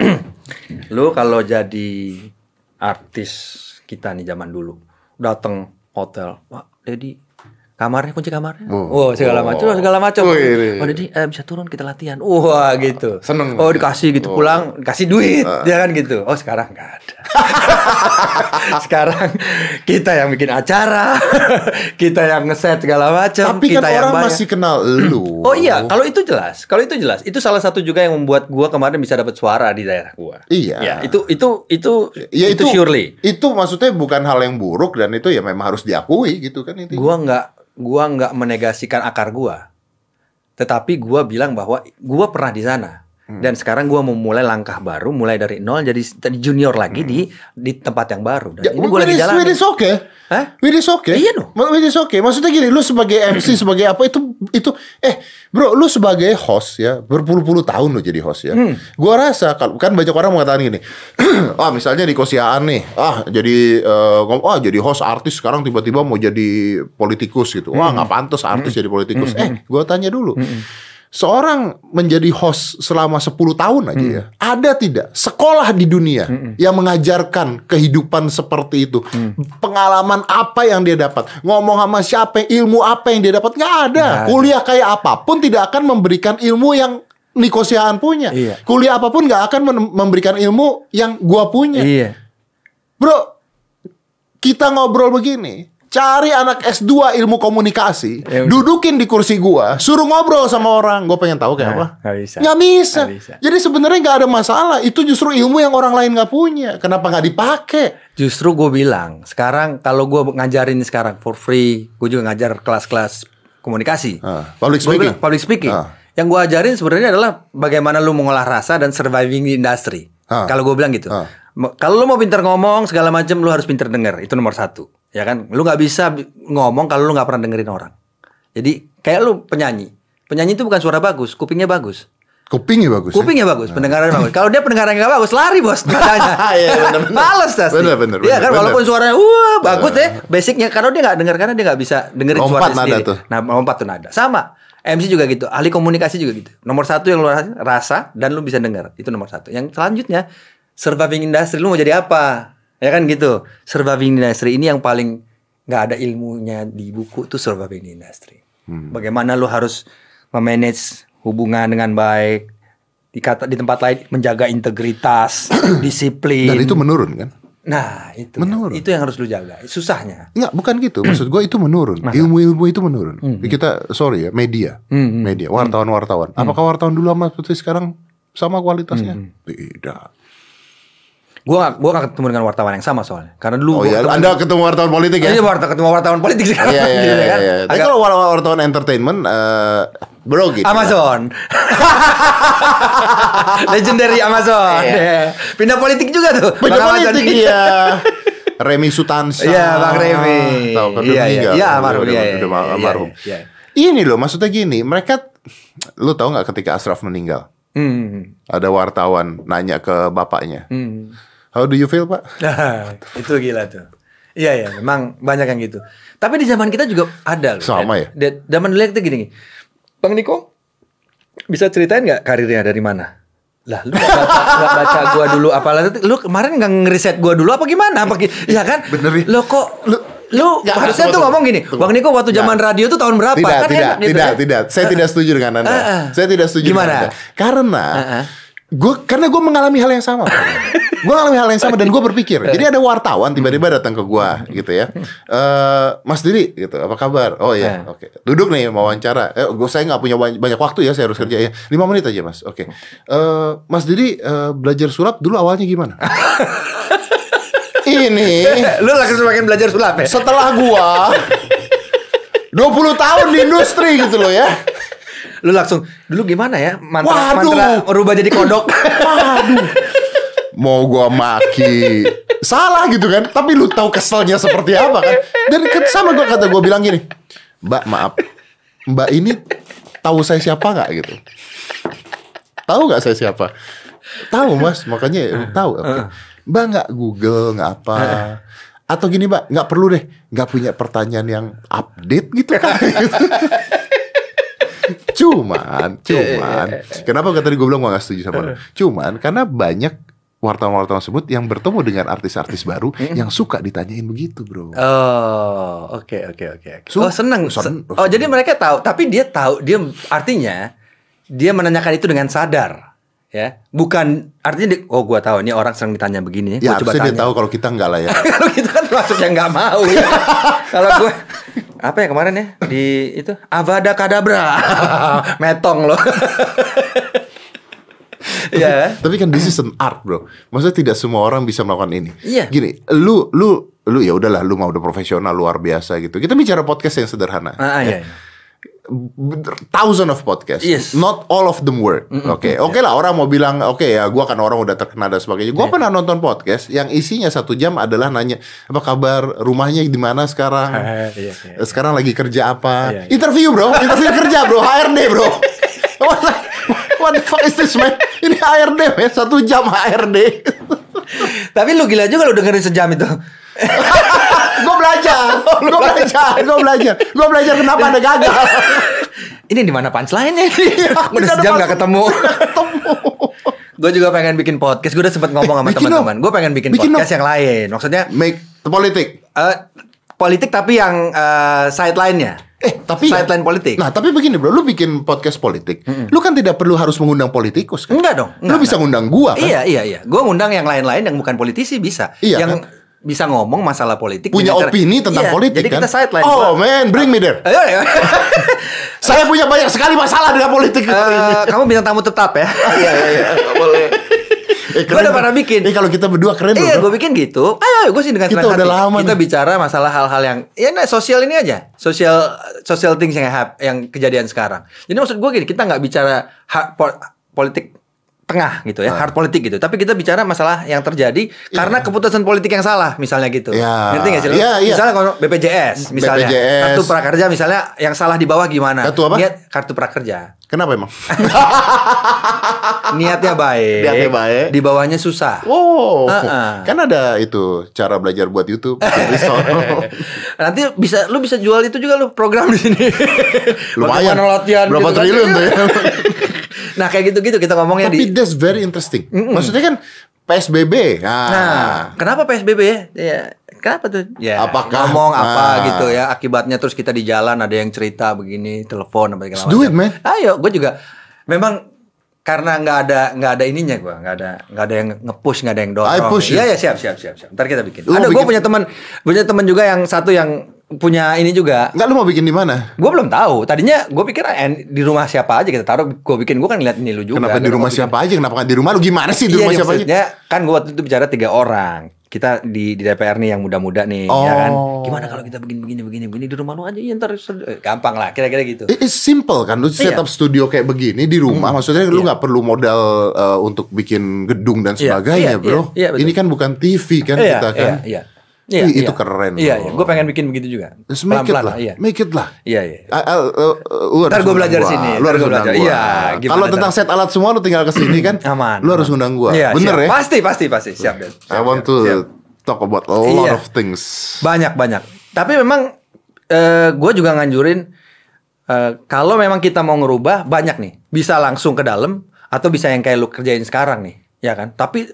[CLEARS THROAT] lu kalau jadi artis kita nih zaman dulu, datang hotel, wah, Dedi kamarnya kunci kamarnya, Oh. oh, segala macam, Oh. segala macam. Wih. Oh, Dedi eh, bisa turun kita latihan, wah gitu. Seneng. Oh dikasih gitu Oh. pulang, dikasih duit, ya kan gitu. Oh sekarang nggak ada. [LAUGHS] sekarang kita yang bikin acara, [LAUGHS] kita yang ngeset segala macam, Tapi kan kita yang orang bayar. masih kenal lu. Oh iya, kalau itu jelas. Kalau itu jelas. Itu salah satu juga yang membuat gua kemarin bisa dapat suara di daerah gua. Iya. Ya, itu itu itu Ya itu, surely. Itu maksudnya bukan hal yang buruk dan itu ya memang harus diakui gitu kan intinya. Gua nggak gua nggak menegasikan akar gua. Tetapi gua bilang bahwa gua pernah di sana. Hmm. Dan sekarang gua mau mulai langkah baru, mulai dari nol jadi junior lagi di di tempat yang baru. Dan Ya, ini gua lagi jalan. which is okay. Hah? Is okay. Iya, no. Ma- Which is okay. Maksudnya gini, lu sebagai MC [CLEARS THROAT] sebagai apa itu itu eh bro, lu sebagai host ya berpuluh-puluh tahun lu jadi host ya. Hmm. Gua rasa kalau kan banyak orang mengatakan gini, [CLEARS THROAT] ah misalnya di Kosiaan nih, ah jadi ngom- ah jadi host artis sekarang tiba-tiba mau jadi politikus gitu. Wah Hmm. nggak pantas artis jadi politikus. Eh, gua tanya dulu. Seorang menjadi host selama 10 tahun aja ya. Ada tidak sekolah di dunia yang mengajarkan kehidupan seperti itu? Pengalaman apa yang dia dapat? Ngomong sama siapa? Ilmu apa yang dia dapat? Nggak ada. Nggak ada. Kuliah kayak apa pun tidak akan memberikan ilmu yang Nikosiaan punya. Iya. Kuliah apa pun nggak akan memberikan ilmu yang gua punya. Iya. Bro, kita ngobrol begini. Cari anak S2 ilmu komunikasi, Ya udah. dudukin di kursi gua, suruh ngobrol sama orang. Gue pengen tahu kayak Nah, apa. nggak bisa. Nggak bisa. Nggak bisa. Jadi sebenarnya nggak ada masalah. Itu justru ilmu yang orang lain nggak punya. Kenapa nggak dipakai? Justru gue bilang, sekarang kalau gue ngajarin sekarang for free, gue juga ngajar kelas-kelas komunikasi. Ah, public Gua speaking. bilang, public speaking. Ah. Yang gue ajarin sebenarnya adalah bagaimana lu mengolah rasa dan surviving di industri. Ah. Kalau gue bilang gitu. Ah. Kalau lu mau pinter ngomong segala macam, lu harus pinter denger. Itu nomor satu. Ya kan? Lu nggak bisa bi- ngomong kalau lu nggak pernah dengerin orang. Jadi kayak lu penyanyi. Penyanyi itu bukan suara bagus, kupingnya bagus. Kupingnya bagus. ya? Kupingnya bagus, pendengarannya bagus. Kalau dia pendengarannya nggak bagus, lari bos. [LAUGHS] [LAUGHS] Iya, bener. Males dah. Bener, bener, Iya kan, bener. walaupun suaranya wah bagus deh, basicnya karena dia nggak dengar karena dia nggak bisa dengerin Lompat nada sendiri. tuh. Nah, lompat tuh nada. Sama. MC juga gitu, ahli komunikasi juga gitu. Nomor satu yang lu rasa, rasa dan lu bisa dengar, itu nomor satu. Yang selanjutnya surviving industry, lu mau jadi apa? Ya kan gitu. Surviving industry ini yang paling nggak ada ilmunya di buku tuh surviving industry. Hmm. Bagaimana lu harus memanage hubungan dengan baik, di kata di tempat lain menjaga integritas, [CLEARS THROAT] disiplin. Dan itu menurun kan? Nah, itu. Menurun. Itu yang harus lu jaga. Susahnya. Enggak, bukan gitu. [CLEARS THROAT] Maksud gue itu menurun. Ilmu-ilmu itu menurun. Kita sorry ya, media, Hmm, media, wartawan-wartawan. Apakah wartawan dulu sama seperti sekarang sama kualitasnya? Tidak. Gua gak, gua gak ketemu dengan wartawan yang sama soalnya. Karena dulu Oh iya, ketemu- Anda ketemu wartawan politik ya? Ini wartawan ketemu wartawan politik sekarang. Iya, iya, [LAUGHS] Gitu iya, kan. iya. Tapi kalau wartawan wartawan entertainment, eh, bro gitu. Amazon. [LAUGHS] Legendary Amazon. Iya. Iya. Pindah politik juga tuh. Amazon. politik iya. [LAUGHS] Remi Sutansa. Iya, Bang Remi. Tahu kan Iya, iya. Iya, almarhum. Iya, iya, iya, almarhum. iya, iya. Ini loh, maksudnya gini, mereka lu tahu nggak ketika Ashraf meninggal, Hmm. ada wartawan nanya ke bapaknya, Hmm. How do you feel, Pak? Nah, [LAUGHS] itu gila tuh. Iya ya, memang banyak yang gitu. Tapi di zaman kita juga ada loh. Sama Dan- dan Zaman dulu itu gini, Bang Niko bisa ceritain nggak karirnya dari mana? Lah, lu nggak baca, [LAUGHS] baca gua dulu apalagi lu kemarin nggak ngeriset gua dulu apa gimana? Apa Iya kan? Bener nih. Lo kok lu lu Nggak, harusnya tuh ngomong gini, Tunggu. Bang Niko waktu zaman radio tuh tahun berapa? Tidak, kan tidak, enak gitu tidak, ya. tidak. [LAUGHS] Saya tidak setuju dengan Anda. Ah, ah. Saya tidak setuju Gimana? dengan Anda. Karena Ah, ah. gue karena gue mengalami hal yang sama. Gue mengalami hal yang sama dan gue berpikir. Jadi ada wartawan tiba-tiba datang ke gue gitu ya. Eh, Mas Diri gitu, apa kabar? Oh iya, Ah. oke. Duduk nih mau wawancara. Eh, gue saya nggak punya banyak, waktu ya, saya harus kerja ya. Lima menit aja mas. Oke. Eh, mas Diri eh, belajar sulap dulu awalnya gimana? Ini lu langsung semakin belajar sulap ya? setelah gua 20 tahun di industri gitu loh ya. Lu langsung dulu gimana ya? Mantra Waduh. mantra merubah jadi kodok. Waduh. Mau gua maki. Salah gitu kan. Tapi lu tahu keselnya seperti apa kan. Dan sama gua kata gua bilang gini. Mbak maaf. Mbak ini tahu saya siapa nggak gitu. Tahu nggak saya siapa? Tahu mas. Makanya tahu. Oke. Mbak nggak Google nggak apa. Atau gini mbak, nggak perlu deh, nggak punya pertanyaan yang update gitu kan? [LAUGHS] cuman, cuman, kenapa kata tadi gue bilang gue gak setuju sama lo? Cuman karena banyak wartawan-wartawan tersebut yang bertemu dengan artis-artis baru yang suka ditanyain begitu bro. Oh, oke oke oke. oke. Su- Oh, seneng. sen- oh, jadi mereka tahu, tapi dia tahu dia artinya dia menanyakan itu dengan sadar. Ya, bukan artinya di- oh gua tahu ini orang sering ditanya begini, Ya gua coba harusnya dia tanya. tahu kalau kita enggak lah ya. [LAUGHS] Kalau kita kan yang nggak mau ya. [LAUGHS] Kalau gue apa ya kemarin ya di itu Avada Kadabra, [LAUGHS] metong loh. Iya. Tapi kan this is an art bro. Maksudnya tidak semua orang bisa melakukan ini. Iya. Gini, lu lu lu ya udahlah, lu mau udah profesional luar biasa gitu. Kita bicara podcast yang sederhana. Ah, iya. iya. thousand of podcast. Yes. Not all of them work. Oke, oke lah orang mau bilang oke ya, gua kan orang udah terkenal dan sebagainya. Gua pernah nonton podcast yang isinya satu jam adalah nanya apa kabar, rumahnya di mana sekarang, Eh, iya, iya. sekarang lagi kerja apa, Iya, iya. interview bro, interview kerja bro, HRD bro. [LAUGHS] What, the- fuck is this man? Ini HRD man, satu jam HRD. Tapi lu gila juga lu dengerin sejam itu. [LAUGHS] gue belajar, [LAUGHS] gue belajar, gue belajar, gue belajar kenapa ada gagal. [LAUGHS] Ini di mana punchline-nya? Iya, Udah sejam gak ketemu. Ketemu. gue juga pengen bikin podcast. Gue udah sempet ngomong sama Bikin teman-teman. Gue pengen bikin Bikin podcast yang lain. Maksudnya Make the politik. eh, politik tapi yang eh, sideline-nya. Eh, tapi sideline politik. Nah, tapi begini bro, lu bikin podcast politik, lu kan tidak perlu harus mengundang politikus kan? Enggak dong. lu enggak, bisa ngundang gua kan? Iya iya iya. Gue ngundang yang lain-lain yang bukan politisi bisa. Iya, yang bisa ngomong masalah politik. Punya cara- opini tentang Iya, politik Jadi kan? kita sideline. Oh Gua- man, bring me there. Ayo, ayo. [LAUGHS] Saya punya banyak sekali masalah dengan politik. Eh, kamu bintang tamu tetap ya. Iya iya iya, boleh. Eh, Gua udah pernah bikin. Eh kalau kita berdua keren Iya, loh. gue bikin gitu. Ayo, ayo gue sih dengan Kita senang udah hati. lama Kita nih. bicara masalah hal-hal yang ya nah, sosial ini aja, sosial social things yang yang kejadian sekarang. Jadi maksud gue gini, kita nggak bicara hard po- politik tengah gitu ya, Ah. hard politik gitu. Tapi kita bicara masalah yang terjadi karena keputusan politik yang salah, misalnya gitu. Iya. Ngerti nggak sih? Iya, iya. Misalnya kalau BPJS, misalnya BPJS. kartu prakerja, misalnya yang salah di bawah gimana? Kartu apa? Niat kartu prakerja. Kenapa emang? [LAUGHS] Niatnya baik. Niatnya baik. Di bawahnya susah. Wow, Ah, ah. kan ada itu cara belajar buat YouTube. [LAUGHS] Nanti bisa lu bisa jual itu juga lu program di sini. [LAUGHS] Lumayan. Bagaimana latihan Berapa gitu kan. triliun tuh ya? Nah, kayak gitu-gitu kita ngomongnya Tapi di that's very interesting. Maksudnya kan PSBB. Nah, Nah, kenapa PSBB ya? Ya, kenapa tuh? Ya, Apakah- ngomong apa Nah. gitu ya akibatnya terus kita di jalan ada yang cerita begini, telepon apa segala do it, man. Ayo, gue juga memang karena nggak ada nggak ada ininya gua nggak ada nggak ada yang nge-push nggak ada yang dorong I push iya ya siap siap siap siap ntar kita bikin Lu ada bikin- gue punya teman punya teman juga yang satu yang punya ini juga Enggak lu mau bikin di mana? gue belum tahu tadinya gue pikir eh, di rumah siapa aja kita taruh gue bikin gue kan ngeliat ini lu juga Kenapa di rumah bikin- siapa aja? Kenapa nggak di rumah lu gimana sih di Iya, rumah siapa aja? maksudnya kan gue waktu itu bicara tiga orang. Kita di, di DPR nih yang muda-muda nih, ya kan. Oh. Gimana kalau kita begini begini begini begini di rumah lu aja, ya ntar eh, gampang lah, kira-kira gitu. It- It's simple kan, lu set Iya. up studio kayak begini di rumah, maksudnya lu nggak perlu modal uh, untuk bikin gedung dan Iya, sebagainya, iya, bro. iya, iya, betul. Ini kan bukan TV kan Iya, kita kan. Iya, iya. Iya, Ih, iya. itu keren, Iya, iya. Gue pengen bikin begitu juga. Just make it Pelan-pelan lah, Iya. make it lah. Iya, iya. I- uh, uh, Ntar gua belajar undang sini, Lu harus gua belajar. gua. Iya, Kalau tentang set alat semua lu tinggal ke sini kan. Aman. Lu harus undang gua. Iya, Bener siap. ya? Pasti, pasti, pasti. Siap, Dan. I Siap, want siap, to siap. talk about a lot Iya. of things. Banyak banyak. Tapi memang eh, gue juga nganjurin eh, kalau memang kita mau ngerubah banyak nih. Bisa langsung ke dalam atau bisa yang kayak lu kerjain sekarang nih, ya kan? Tapi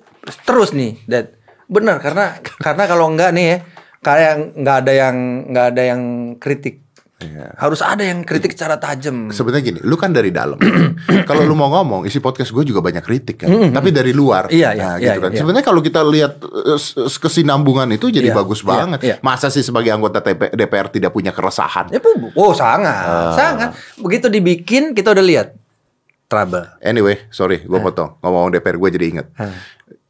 terus nih, Dad. Bener karena karena kalau enggak nih ya kayak nggak ada yang nggak ada yang kritik. Iya. Harus ada yang kritik secara tajam. Sebenarnya gini, lu kan dari dalam. [CLEARS THROAT] kalau lu mau ngomong, isi podcast gue juga banyak kritik kan. Tapi dari luar. Iya, iya, Nah, iya, gitu kan. iya. Sebenarnya kalau kita lihat eh, kesinambungan itu jadi Iya, bagus iya, banget. iya. Masa sih sebagai anggota DPR tidak punya keresahan? Ya, oh sangat, Ah. sangat. Begitu dibikin kita udah lihat trouble. Anyway, sorry, gue potong. Ngomong DPR gue jadi inget.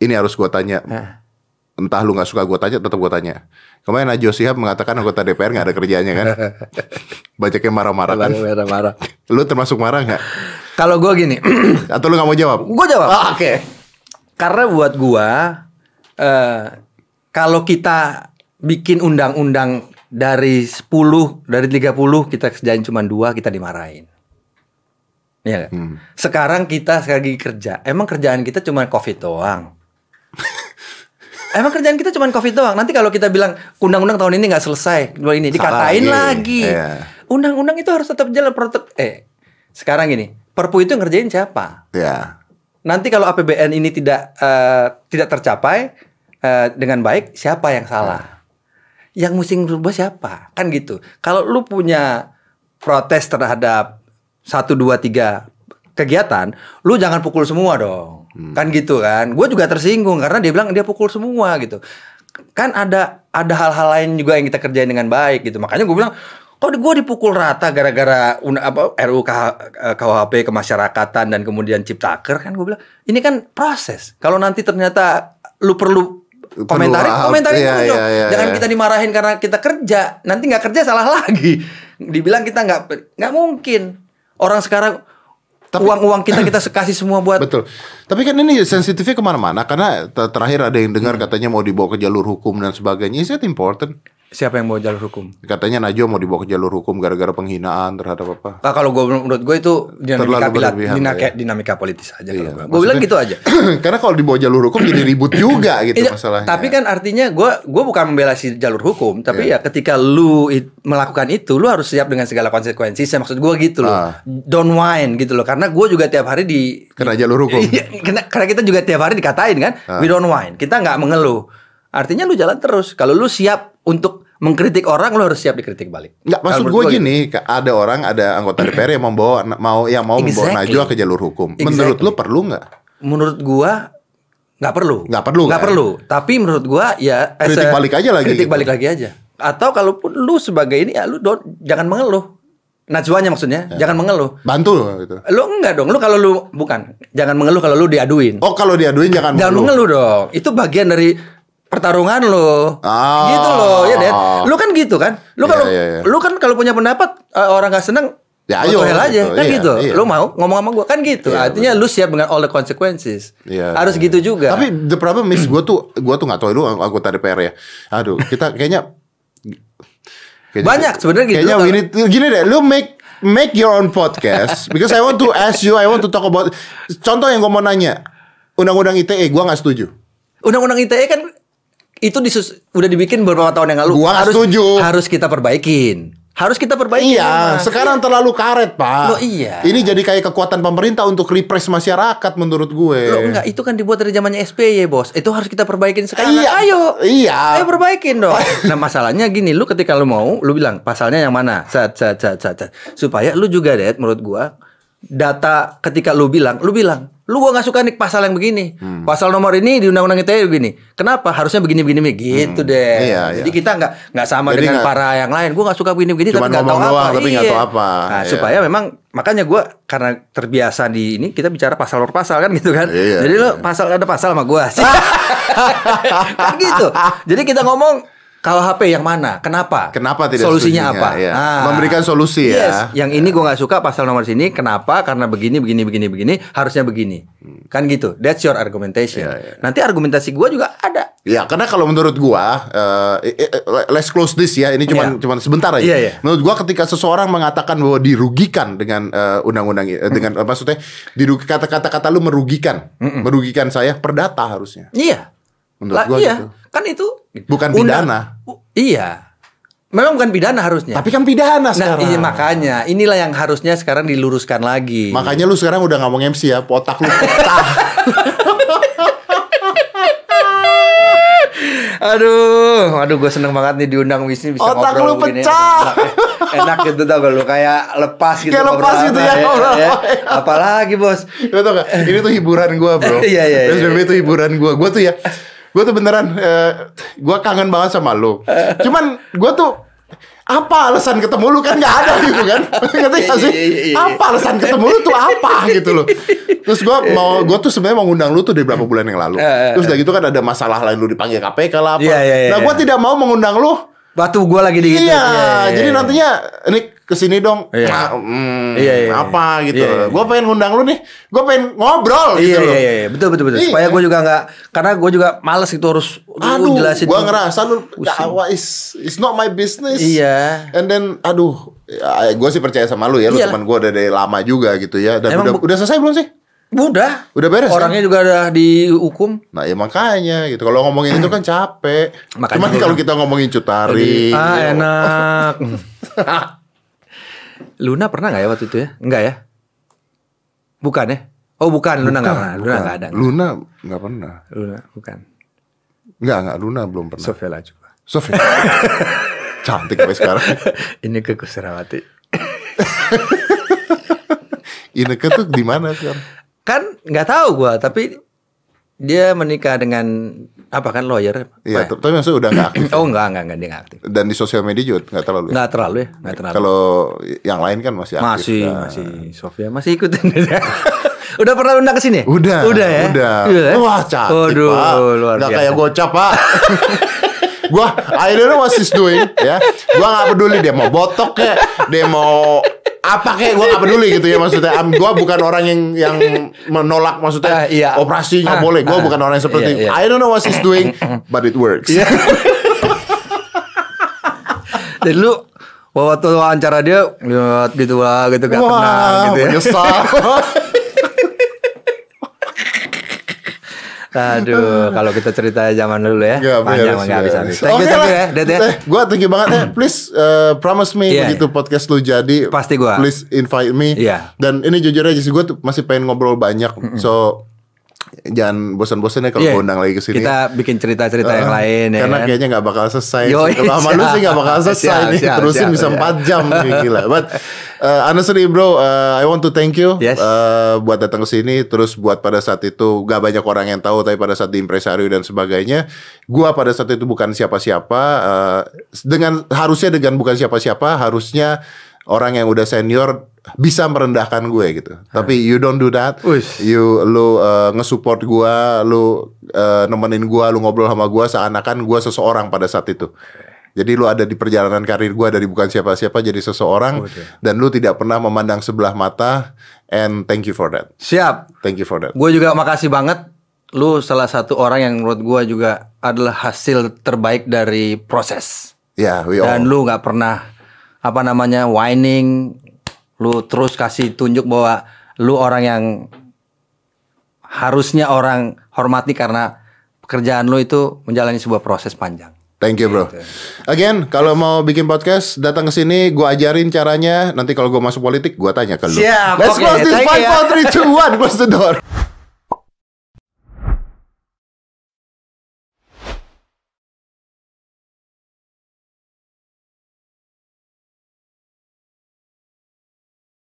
Ini harus gue tanya. Entah lu nggak suka gue tanya, tetap gue tanya. Kemarin Najwa Shihab mengatakan anggota DPR nggak ada kerjanya kan? [LAUGHS] Banyaknya marah-marah kan? Marah-marah. Lu termasuk marah nggak? Kalau gue gini, [CLEARS THROAT] Atau lu nggak mau jawab? gue jawab. Ah, Oke. Karena buat gua eh kalau kita bikin undang-undang dari 10, dari 30 kita kerjain cuma dua kita dimarahin. Iya nggak? Hmm. Sekarang kita lagi kerja. Emang kerjaan kita cuma Covid doang. [LAUGHS] Emang kerjaan kita cuma Covid doang. Nanti kalau kita bilang undang-undang tahun ini nggak selesai, dua ini Salah dikatain lagi. lagi. Iya. Undang-undang itu harus tetap jalan protek. Eh, sekarang gini, Perpu itu ngerjain siapa? Ya. Nanti kalau APBN ini tidak eh, tidak tercapai eh, dengan baik, siapa yang salah? Yang mesti merubah siapa? Kan gitu. Kalau lu punya protes terhadap satu dua tiga kegiatan, lu jangan pukul semua dong. Kan gitu kan. Gue juga tersinggung karena dia bilang dia pukul semua gitu. Kan ada ada hal-hal lain juga yang kita kerjain dengan baik gitu. Makanya gue bilang kok gue dipukul rata gara-gara apa RUU KUHP kemasyarakatan dan kemudian ciptaker kan gue bilang ini kan proses. Kalau nanti ternyata lu perlu komentarin iya, dulu dong. iya, iya, Jangan iya. kita dimarahin karena kita kerja. Nanti nggak kerja salah lagi. Dibilang kita nggak nggak mungkin. Orang sekarang Tapi- uang-uang kita kita kasih semua buat Betul. Tapi kan ini sensitifnya ke mana-mana karena ter- terakhir ada yang dengar katanya mau dibawa ke jalur hukum dan sebagainya. Is that important? Siapa yang mau jalur hukum? Katanya Najwa mau dibawa ke jalur hukum gara-gara penghinaan terhadap apa? Nah, kalau gue menurut gue itu dinamika, berlebihan, dinamika, ya. dinamika politis aja. Iya, gue. Bilang gitu aja. [CLEARS THROAT] karena kalau dibawa jalur hukum jadi ribut juga [CLEARS THROAT] gitu Iya, masalahnya. Tapi kan artinya gue gue bukan membela si jalur hukum, tapi Iya. ya ketika lu it- melakukan itu, lu harus siap dengan segala konsekuensinya. Maksud gue gitu loh. Ah. Don't whine gitu loh. Karena gue juga tiap hari di Kena jalur hukum. Iya, karena, karena kita juga tiap hari dikatain kan, Ah. we don't whine. Kita nggak mengeluh. Artinya lu jalan terus. Kalau lu siap untuk mengkritik orang, lu harus siap dikritik balik. Nggak, maksud gue menurut gua gini, ka- ada orang, ada anggota [CLEARS THROAT] DPR yang membawa mau yang mau membawa Exactly. Najwa ke jalur hukum. Menurut Exactly. lu perlu nggak? gitu. Menurut gua nggak perlu. Nggak perlu, Nggak kan? perlu. Tapi menurut gua ya Kritik a- balik aja lagi Kritik gitu. balik lagi aja. Atau kalaupun lu sebagai ini ya lu don't, jangan mengeluh. Najwanya maksudnya, Ya. jangan mengeluh. Bantu gitu. Lu enggak dong, lu kalau lu bukan, jangan mengeluh kalau lu diaduin. Oh kalau diaduin jangan Jangan mengeluh. mengeluh dong. Itu bagian dari pertarungan lo. Ah. Gitu loh, ya Dad. Lu kan gitu kan? Lu Iya, kalau iya, iya. lu kan kalau punya pendapat eh, orang gak seneng Ya, ayo, hell aja gitu. kan Iya, gitu. iya. Lu mau ngomong sama gua kan gitu. Iya, Artinya lu siap dengan all the consequences. Iya. Harus gitu juga. Tapi the problem is gue tuh gue tuh nggak tahu lu anggota DPR ya. Aduh, kita kayaknya kayaknya- Banyak sebenarnya gitu. Kayaknya need, gini deh, lu make make your own podcast because I want to ask you, I want to talk about. Contoh yang gue mau nanya, undang-undang ITE gue nggak setuju. Undang-undang ITE kan itu disus udah dibikin beberapa tahun yang lalu. Gua harus setuju. harus kita perbaikin. Harus kita perbaiki. Iya, memang. sekarang terlalu karet pak. Loh, iya. Ini jadi kayak kekuatan pemerintah untuk repress masyarakat menurut gue. Loh enggak, itu kan dibuat dari zamannya SBY, Bos. Itu harus kita perbaikin sekarang. Iya, Ayo. iya. Ayo perbaikin dong. [LAUGHS] nah, masalahnya gini, lu ketika lu mau, lu bilang pasalnya yang mana? Set, set, set, set, set. Supaya lu juga, Dad, menurut gua data ketika lu bilang, lu bilang, lu gua nggak suka nih pasal yang begini. Hmm. Pasal nomor ini di undang-undang ITE begini. Kenapa? Harusnya begini begini begini. gitu deh. Iya, Jadi iya. kita nggak nggak sama Jadi dengan nggak- para yang lain. Gua nggak suka begini begini Cuman tapi nggak tahu apa. tapi Iya. tahu apa. Nah, Iya. supaya memang makanya gua karena terbiasa di ini kita bicara pasal per pasal kan gitu kan. Iya, Jadi lu iya. pasal ada pasal sama gua. [LAUGHS] kan gitu. Jadi kita ngomong kalau HP yang mana? Kenapa? Kenapa tidak Solusinya apa? ya. Ah. Memberikan solusi ya. Yes, yang ini gua nggak suka pasal nomor sini. Kenapa? Karena begini, begini, begini, begini. Harusnya begini. Kan gitu. That's your argumentation. Iya, iya. Nanti argumentasi gua juga ada. Ya, karena kalau menurut gua, eh, eh, eh, let's close this ya. Ini cuman Iya. cuman sebentar aja. Iya, iya. Menurut gua, ketika seseorang mengatakan bahwa dirugikan dengan undang-undang eh, dengan eh, maksudnya dirugi kata-kata kata lu merugikan, merugikan saya, perdata harusnya. Iya. Menurut gua iya. gitu. Kan itu Bukan pidana. Iya. Memang bukan pidana harusnya. Tapi kan pidana nah, sekarang. iya makanya inilah yang harusnya sekarang diluruskan lagi. Makanya lu sekarang udah ngomong MC ya, otak lu pecah. [LAUGHS] Aduh, aduh gue seneng banget nih diundang Wisnu bisa Otak ngobrol lu pecah. Enak, ya. Enak gitu tau gak lu kayak lepas gitu. Kayak lepas gitu sama, ya, ngobrol. Apalagi bos. Lu tau gak? Ini tuh hiburan gua bro [LAUGHS] Iya, iya, iya. PSBB itu hiburan gua Gua tuh ya Gua tuh beneran eh, Gua kangen banget sama lu. Cuman gua tuh apa alasan ketemu lu kan? Nggak ada gitu kan? [LAUGHS] Ngerti sih Iya, iya, iya, iya. apa alasan ketemu lu tuh apa gitu loh? Terus gua [LAUGHS] mau gua tuh sebenarnya mau ngundang lu tuh dari beberapa bulan yang lalu. Terus udah gitu kan ada masalah lain lu dipanggil KPK lah apa. Iya, iya, iya, nah gua iya. tidak mau mengundang lu. Batu gue lagi di gitu. iya, jadi nantinya ini ke sini dong Iya. Nah, hmm, Iya, iya, iya. apa gitu Iya, iya. Gua pengen ngundang lu nih Gua pengen ngobrol Iya, gitu loh iya, iya, betul, betul, betul. Iya. Supaya gue juga nggak, karena gue juga males itu harus Aduh, jelasin. gua ngerasa lu dakwah is is not my business. Iya. And then, aduh, ya, gue sih percaya sama lu ya, lu Iyalah. teman gue udah dari lama juga gitu ya. Dan Emang udah, udah selesai belum sih? Udah. Udah beres, kan? Orangnya juga udah dihukum. Nah ya makanya gitu. Kalau ngomongin itu kan capek. Makanya Cuman kalau kita ngomongin cutari, ah, ya, enak. [LAUGHS] Luna pernah nggak ya waktu itu ya? Enggak ya? Bukan ya? Oh bukan, Luna nggak pernah. Luna nggak ada. Luna nggak pernah. Luna bukan. Nggak nggak Luna belum pernah. Sofia Lajuba. Sofia. [LAUGHS] Cantik sampai sekarang. Ini ke Kusrawati. [LAUGHS] Ineke tuh di mana sekarang? Kan nggak tahu gua, tapi dia menikah dengan apa kan lawyer? Iya, ya? tapi maksudnya udah nggak aktif. [COUGHS] Oh enggak, enggak, enggak dia enggak aktif. Dan di sosial media juga nggak terlalu. ya? Enggak terlalu ya, enggak terlalu. Kalau yang lain kan masih aktif. masih, kan. masih Sofia masih ikutin. [LAUGHS] udah pernah undang ke sini? Udah, Udah ya? Udah. Udah ya? Wah, cantik, Waduh, Pak. luar Nggak biasa. kayak gocap, Pak. gua I don't know what she's doing, ya. Gua nggak peduli dia mau botok kayak, dia mau apa kayak gua nggak peduli gitu ya maksudnya. Am- Gua bukan orang yang yang menolak maksudnya Ah, iya. operasi nggak Ah, boleh. Gua ah, bukan orang yang seperti iya, iya. I don't know what she's doing, but it works. Jadi lu waktu wawancara dia lihat gitu lah gitu gak Wah, gitu ya. menyesal. [LAUGHS] Aduh, [LAUGHS] kalau kita cerita zaman dulu ya, Nggak panjang nggak habis habis. Thank you, thank you ya, ya. Gua thank you banget ya. Please uh, promise me Iya, begitu podcast lu jadi. Pasti gua. Please invite me. Iya. Dan ini jujur aja sih gue tuh masih pengen ngobrol banyak. So jangan bosan-bosan ya kalau Iya. gua undang lagi ke sini. Kita bikin cerita-cerita yang Uh, lain ya. Karena kan? kayaknya nggak bakal selesai. Yoi, Kalau sama lu siap. sih nggak bakal selesai Siap, nih. siap, Terusin siap, bisa siap. 4 jam nih gila. But uh, honestly bro, uh, I want to thank you Yes. uh, buat datang ke sini. Terus buat pada saat itu gak banyak orang yang tahu, tapi pada saat di impresario dan sebagainya, gua pada saat itu bukan siapa-siapa. uh, dengan harusnya dengan bukan siapa-siapa, harusnya orang yang udah senior bisa merendahkan gue gitu. Tapi you don't do that. Uish. You lu uh, nge-support gua, lu uh, nemenin gua, lu ngobrol sama gua seakan-akan gua seseorang pada saat itu. Jadi lu ada di perjalanan karir gua dari bukan siapa-siapa jadi seseorang dan lu tidak pernah memandang sebelah mata and thank you for that. Siap. Thank you for that. Gue juga makasih banget. Lu salah satu orang yang menurut gue juga adalah hasil terbaik dari proses. Ya, we all. Dan lu nggak pernah apa namanya whining. Lu terus kasih tunjuk bahwa lu orang yang harusnya orang hormati karena pekerjaan lu itu menjalani sebuah proses panjang. Thank you bro. Again, kalau mau bikin podcast, datang ke sini, gua ajarin caranya. Nanti kalau gua masuk politik, gua tanya ke lu. Siap, Let's oke, close this five, four, three, two, one. Close the door.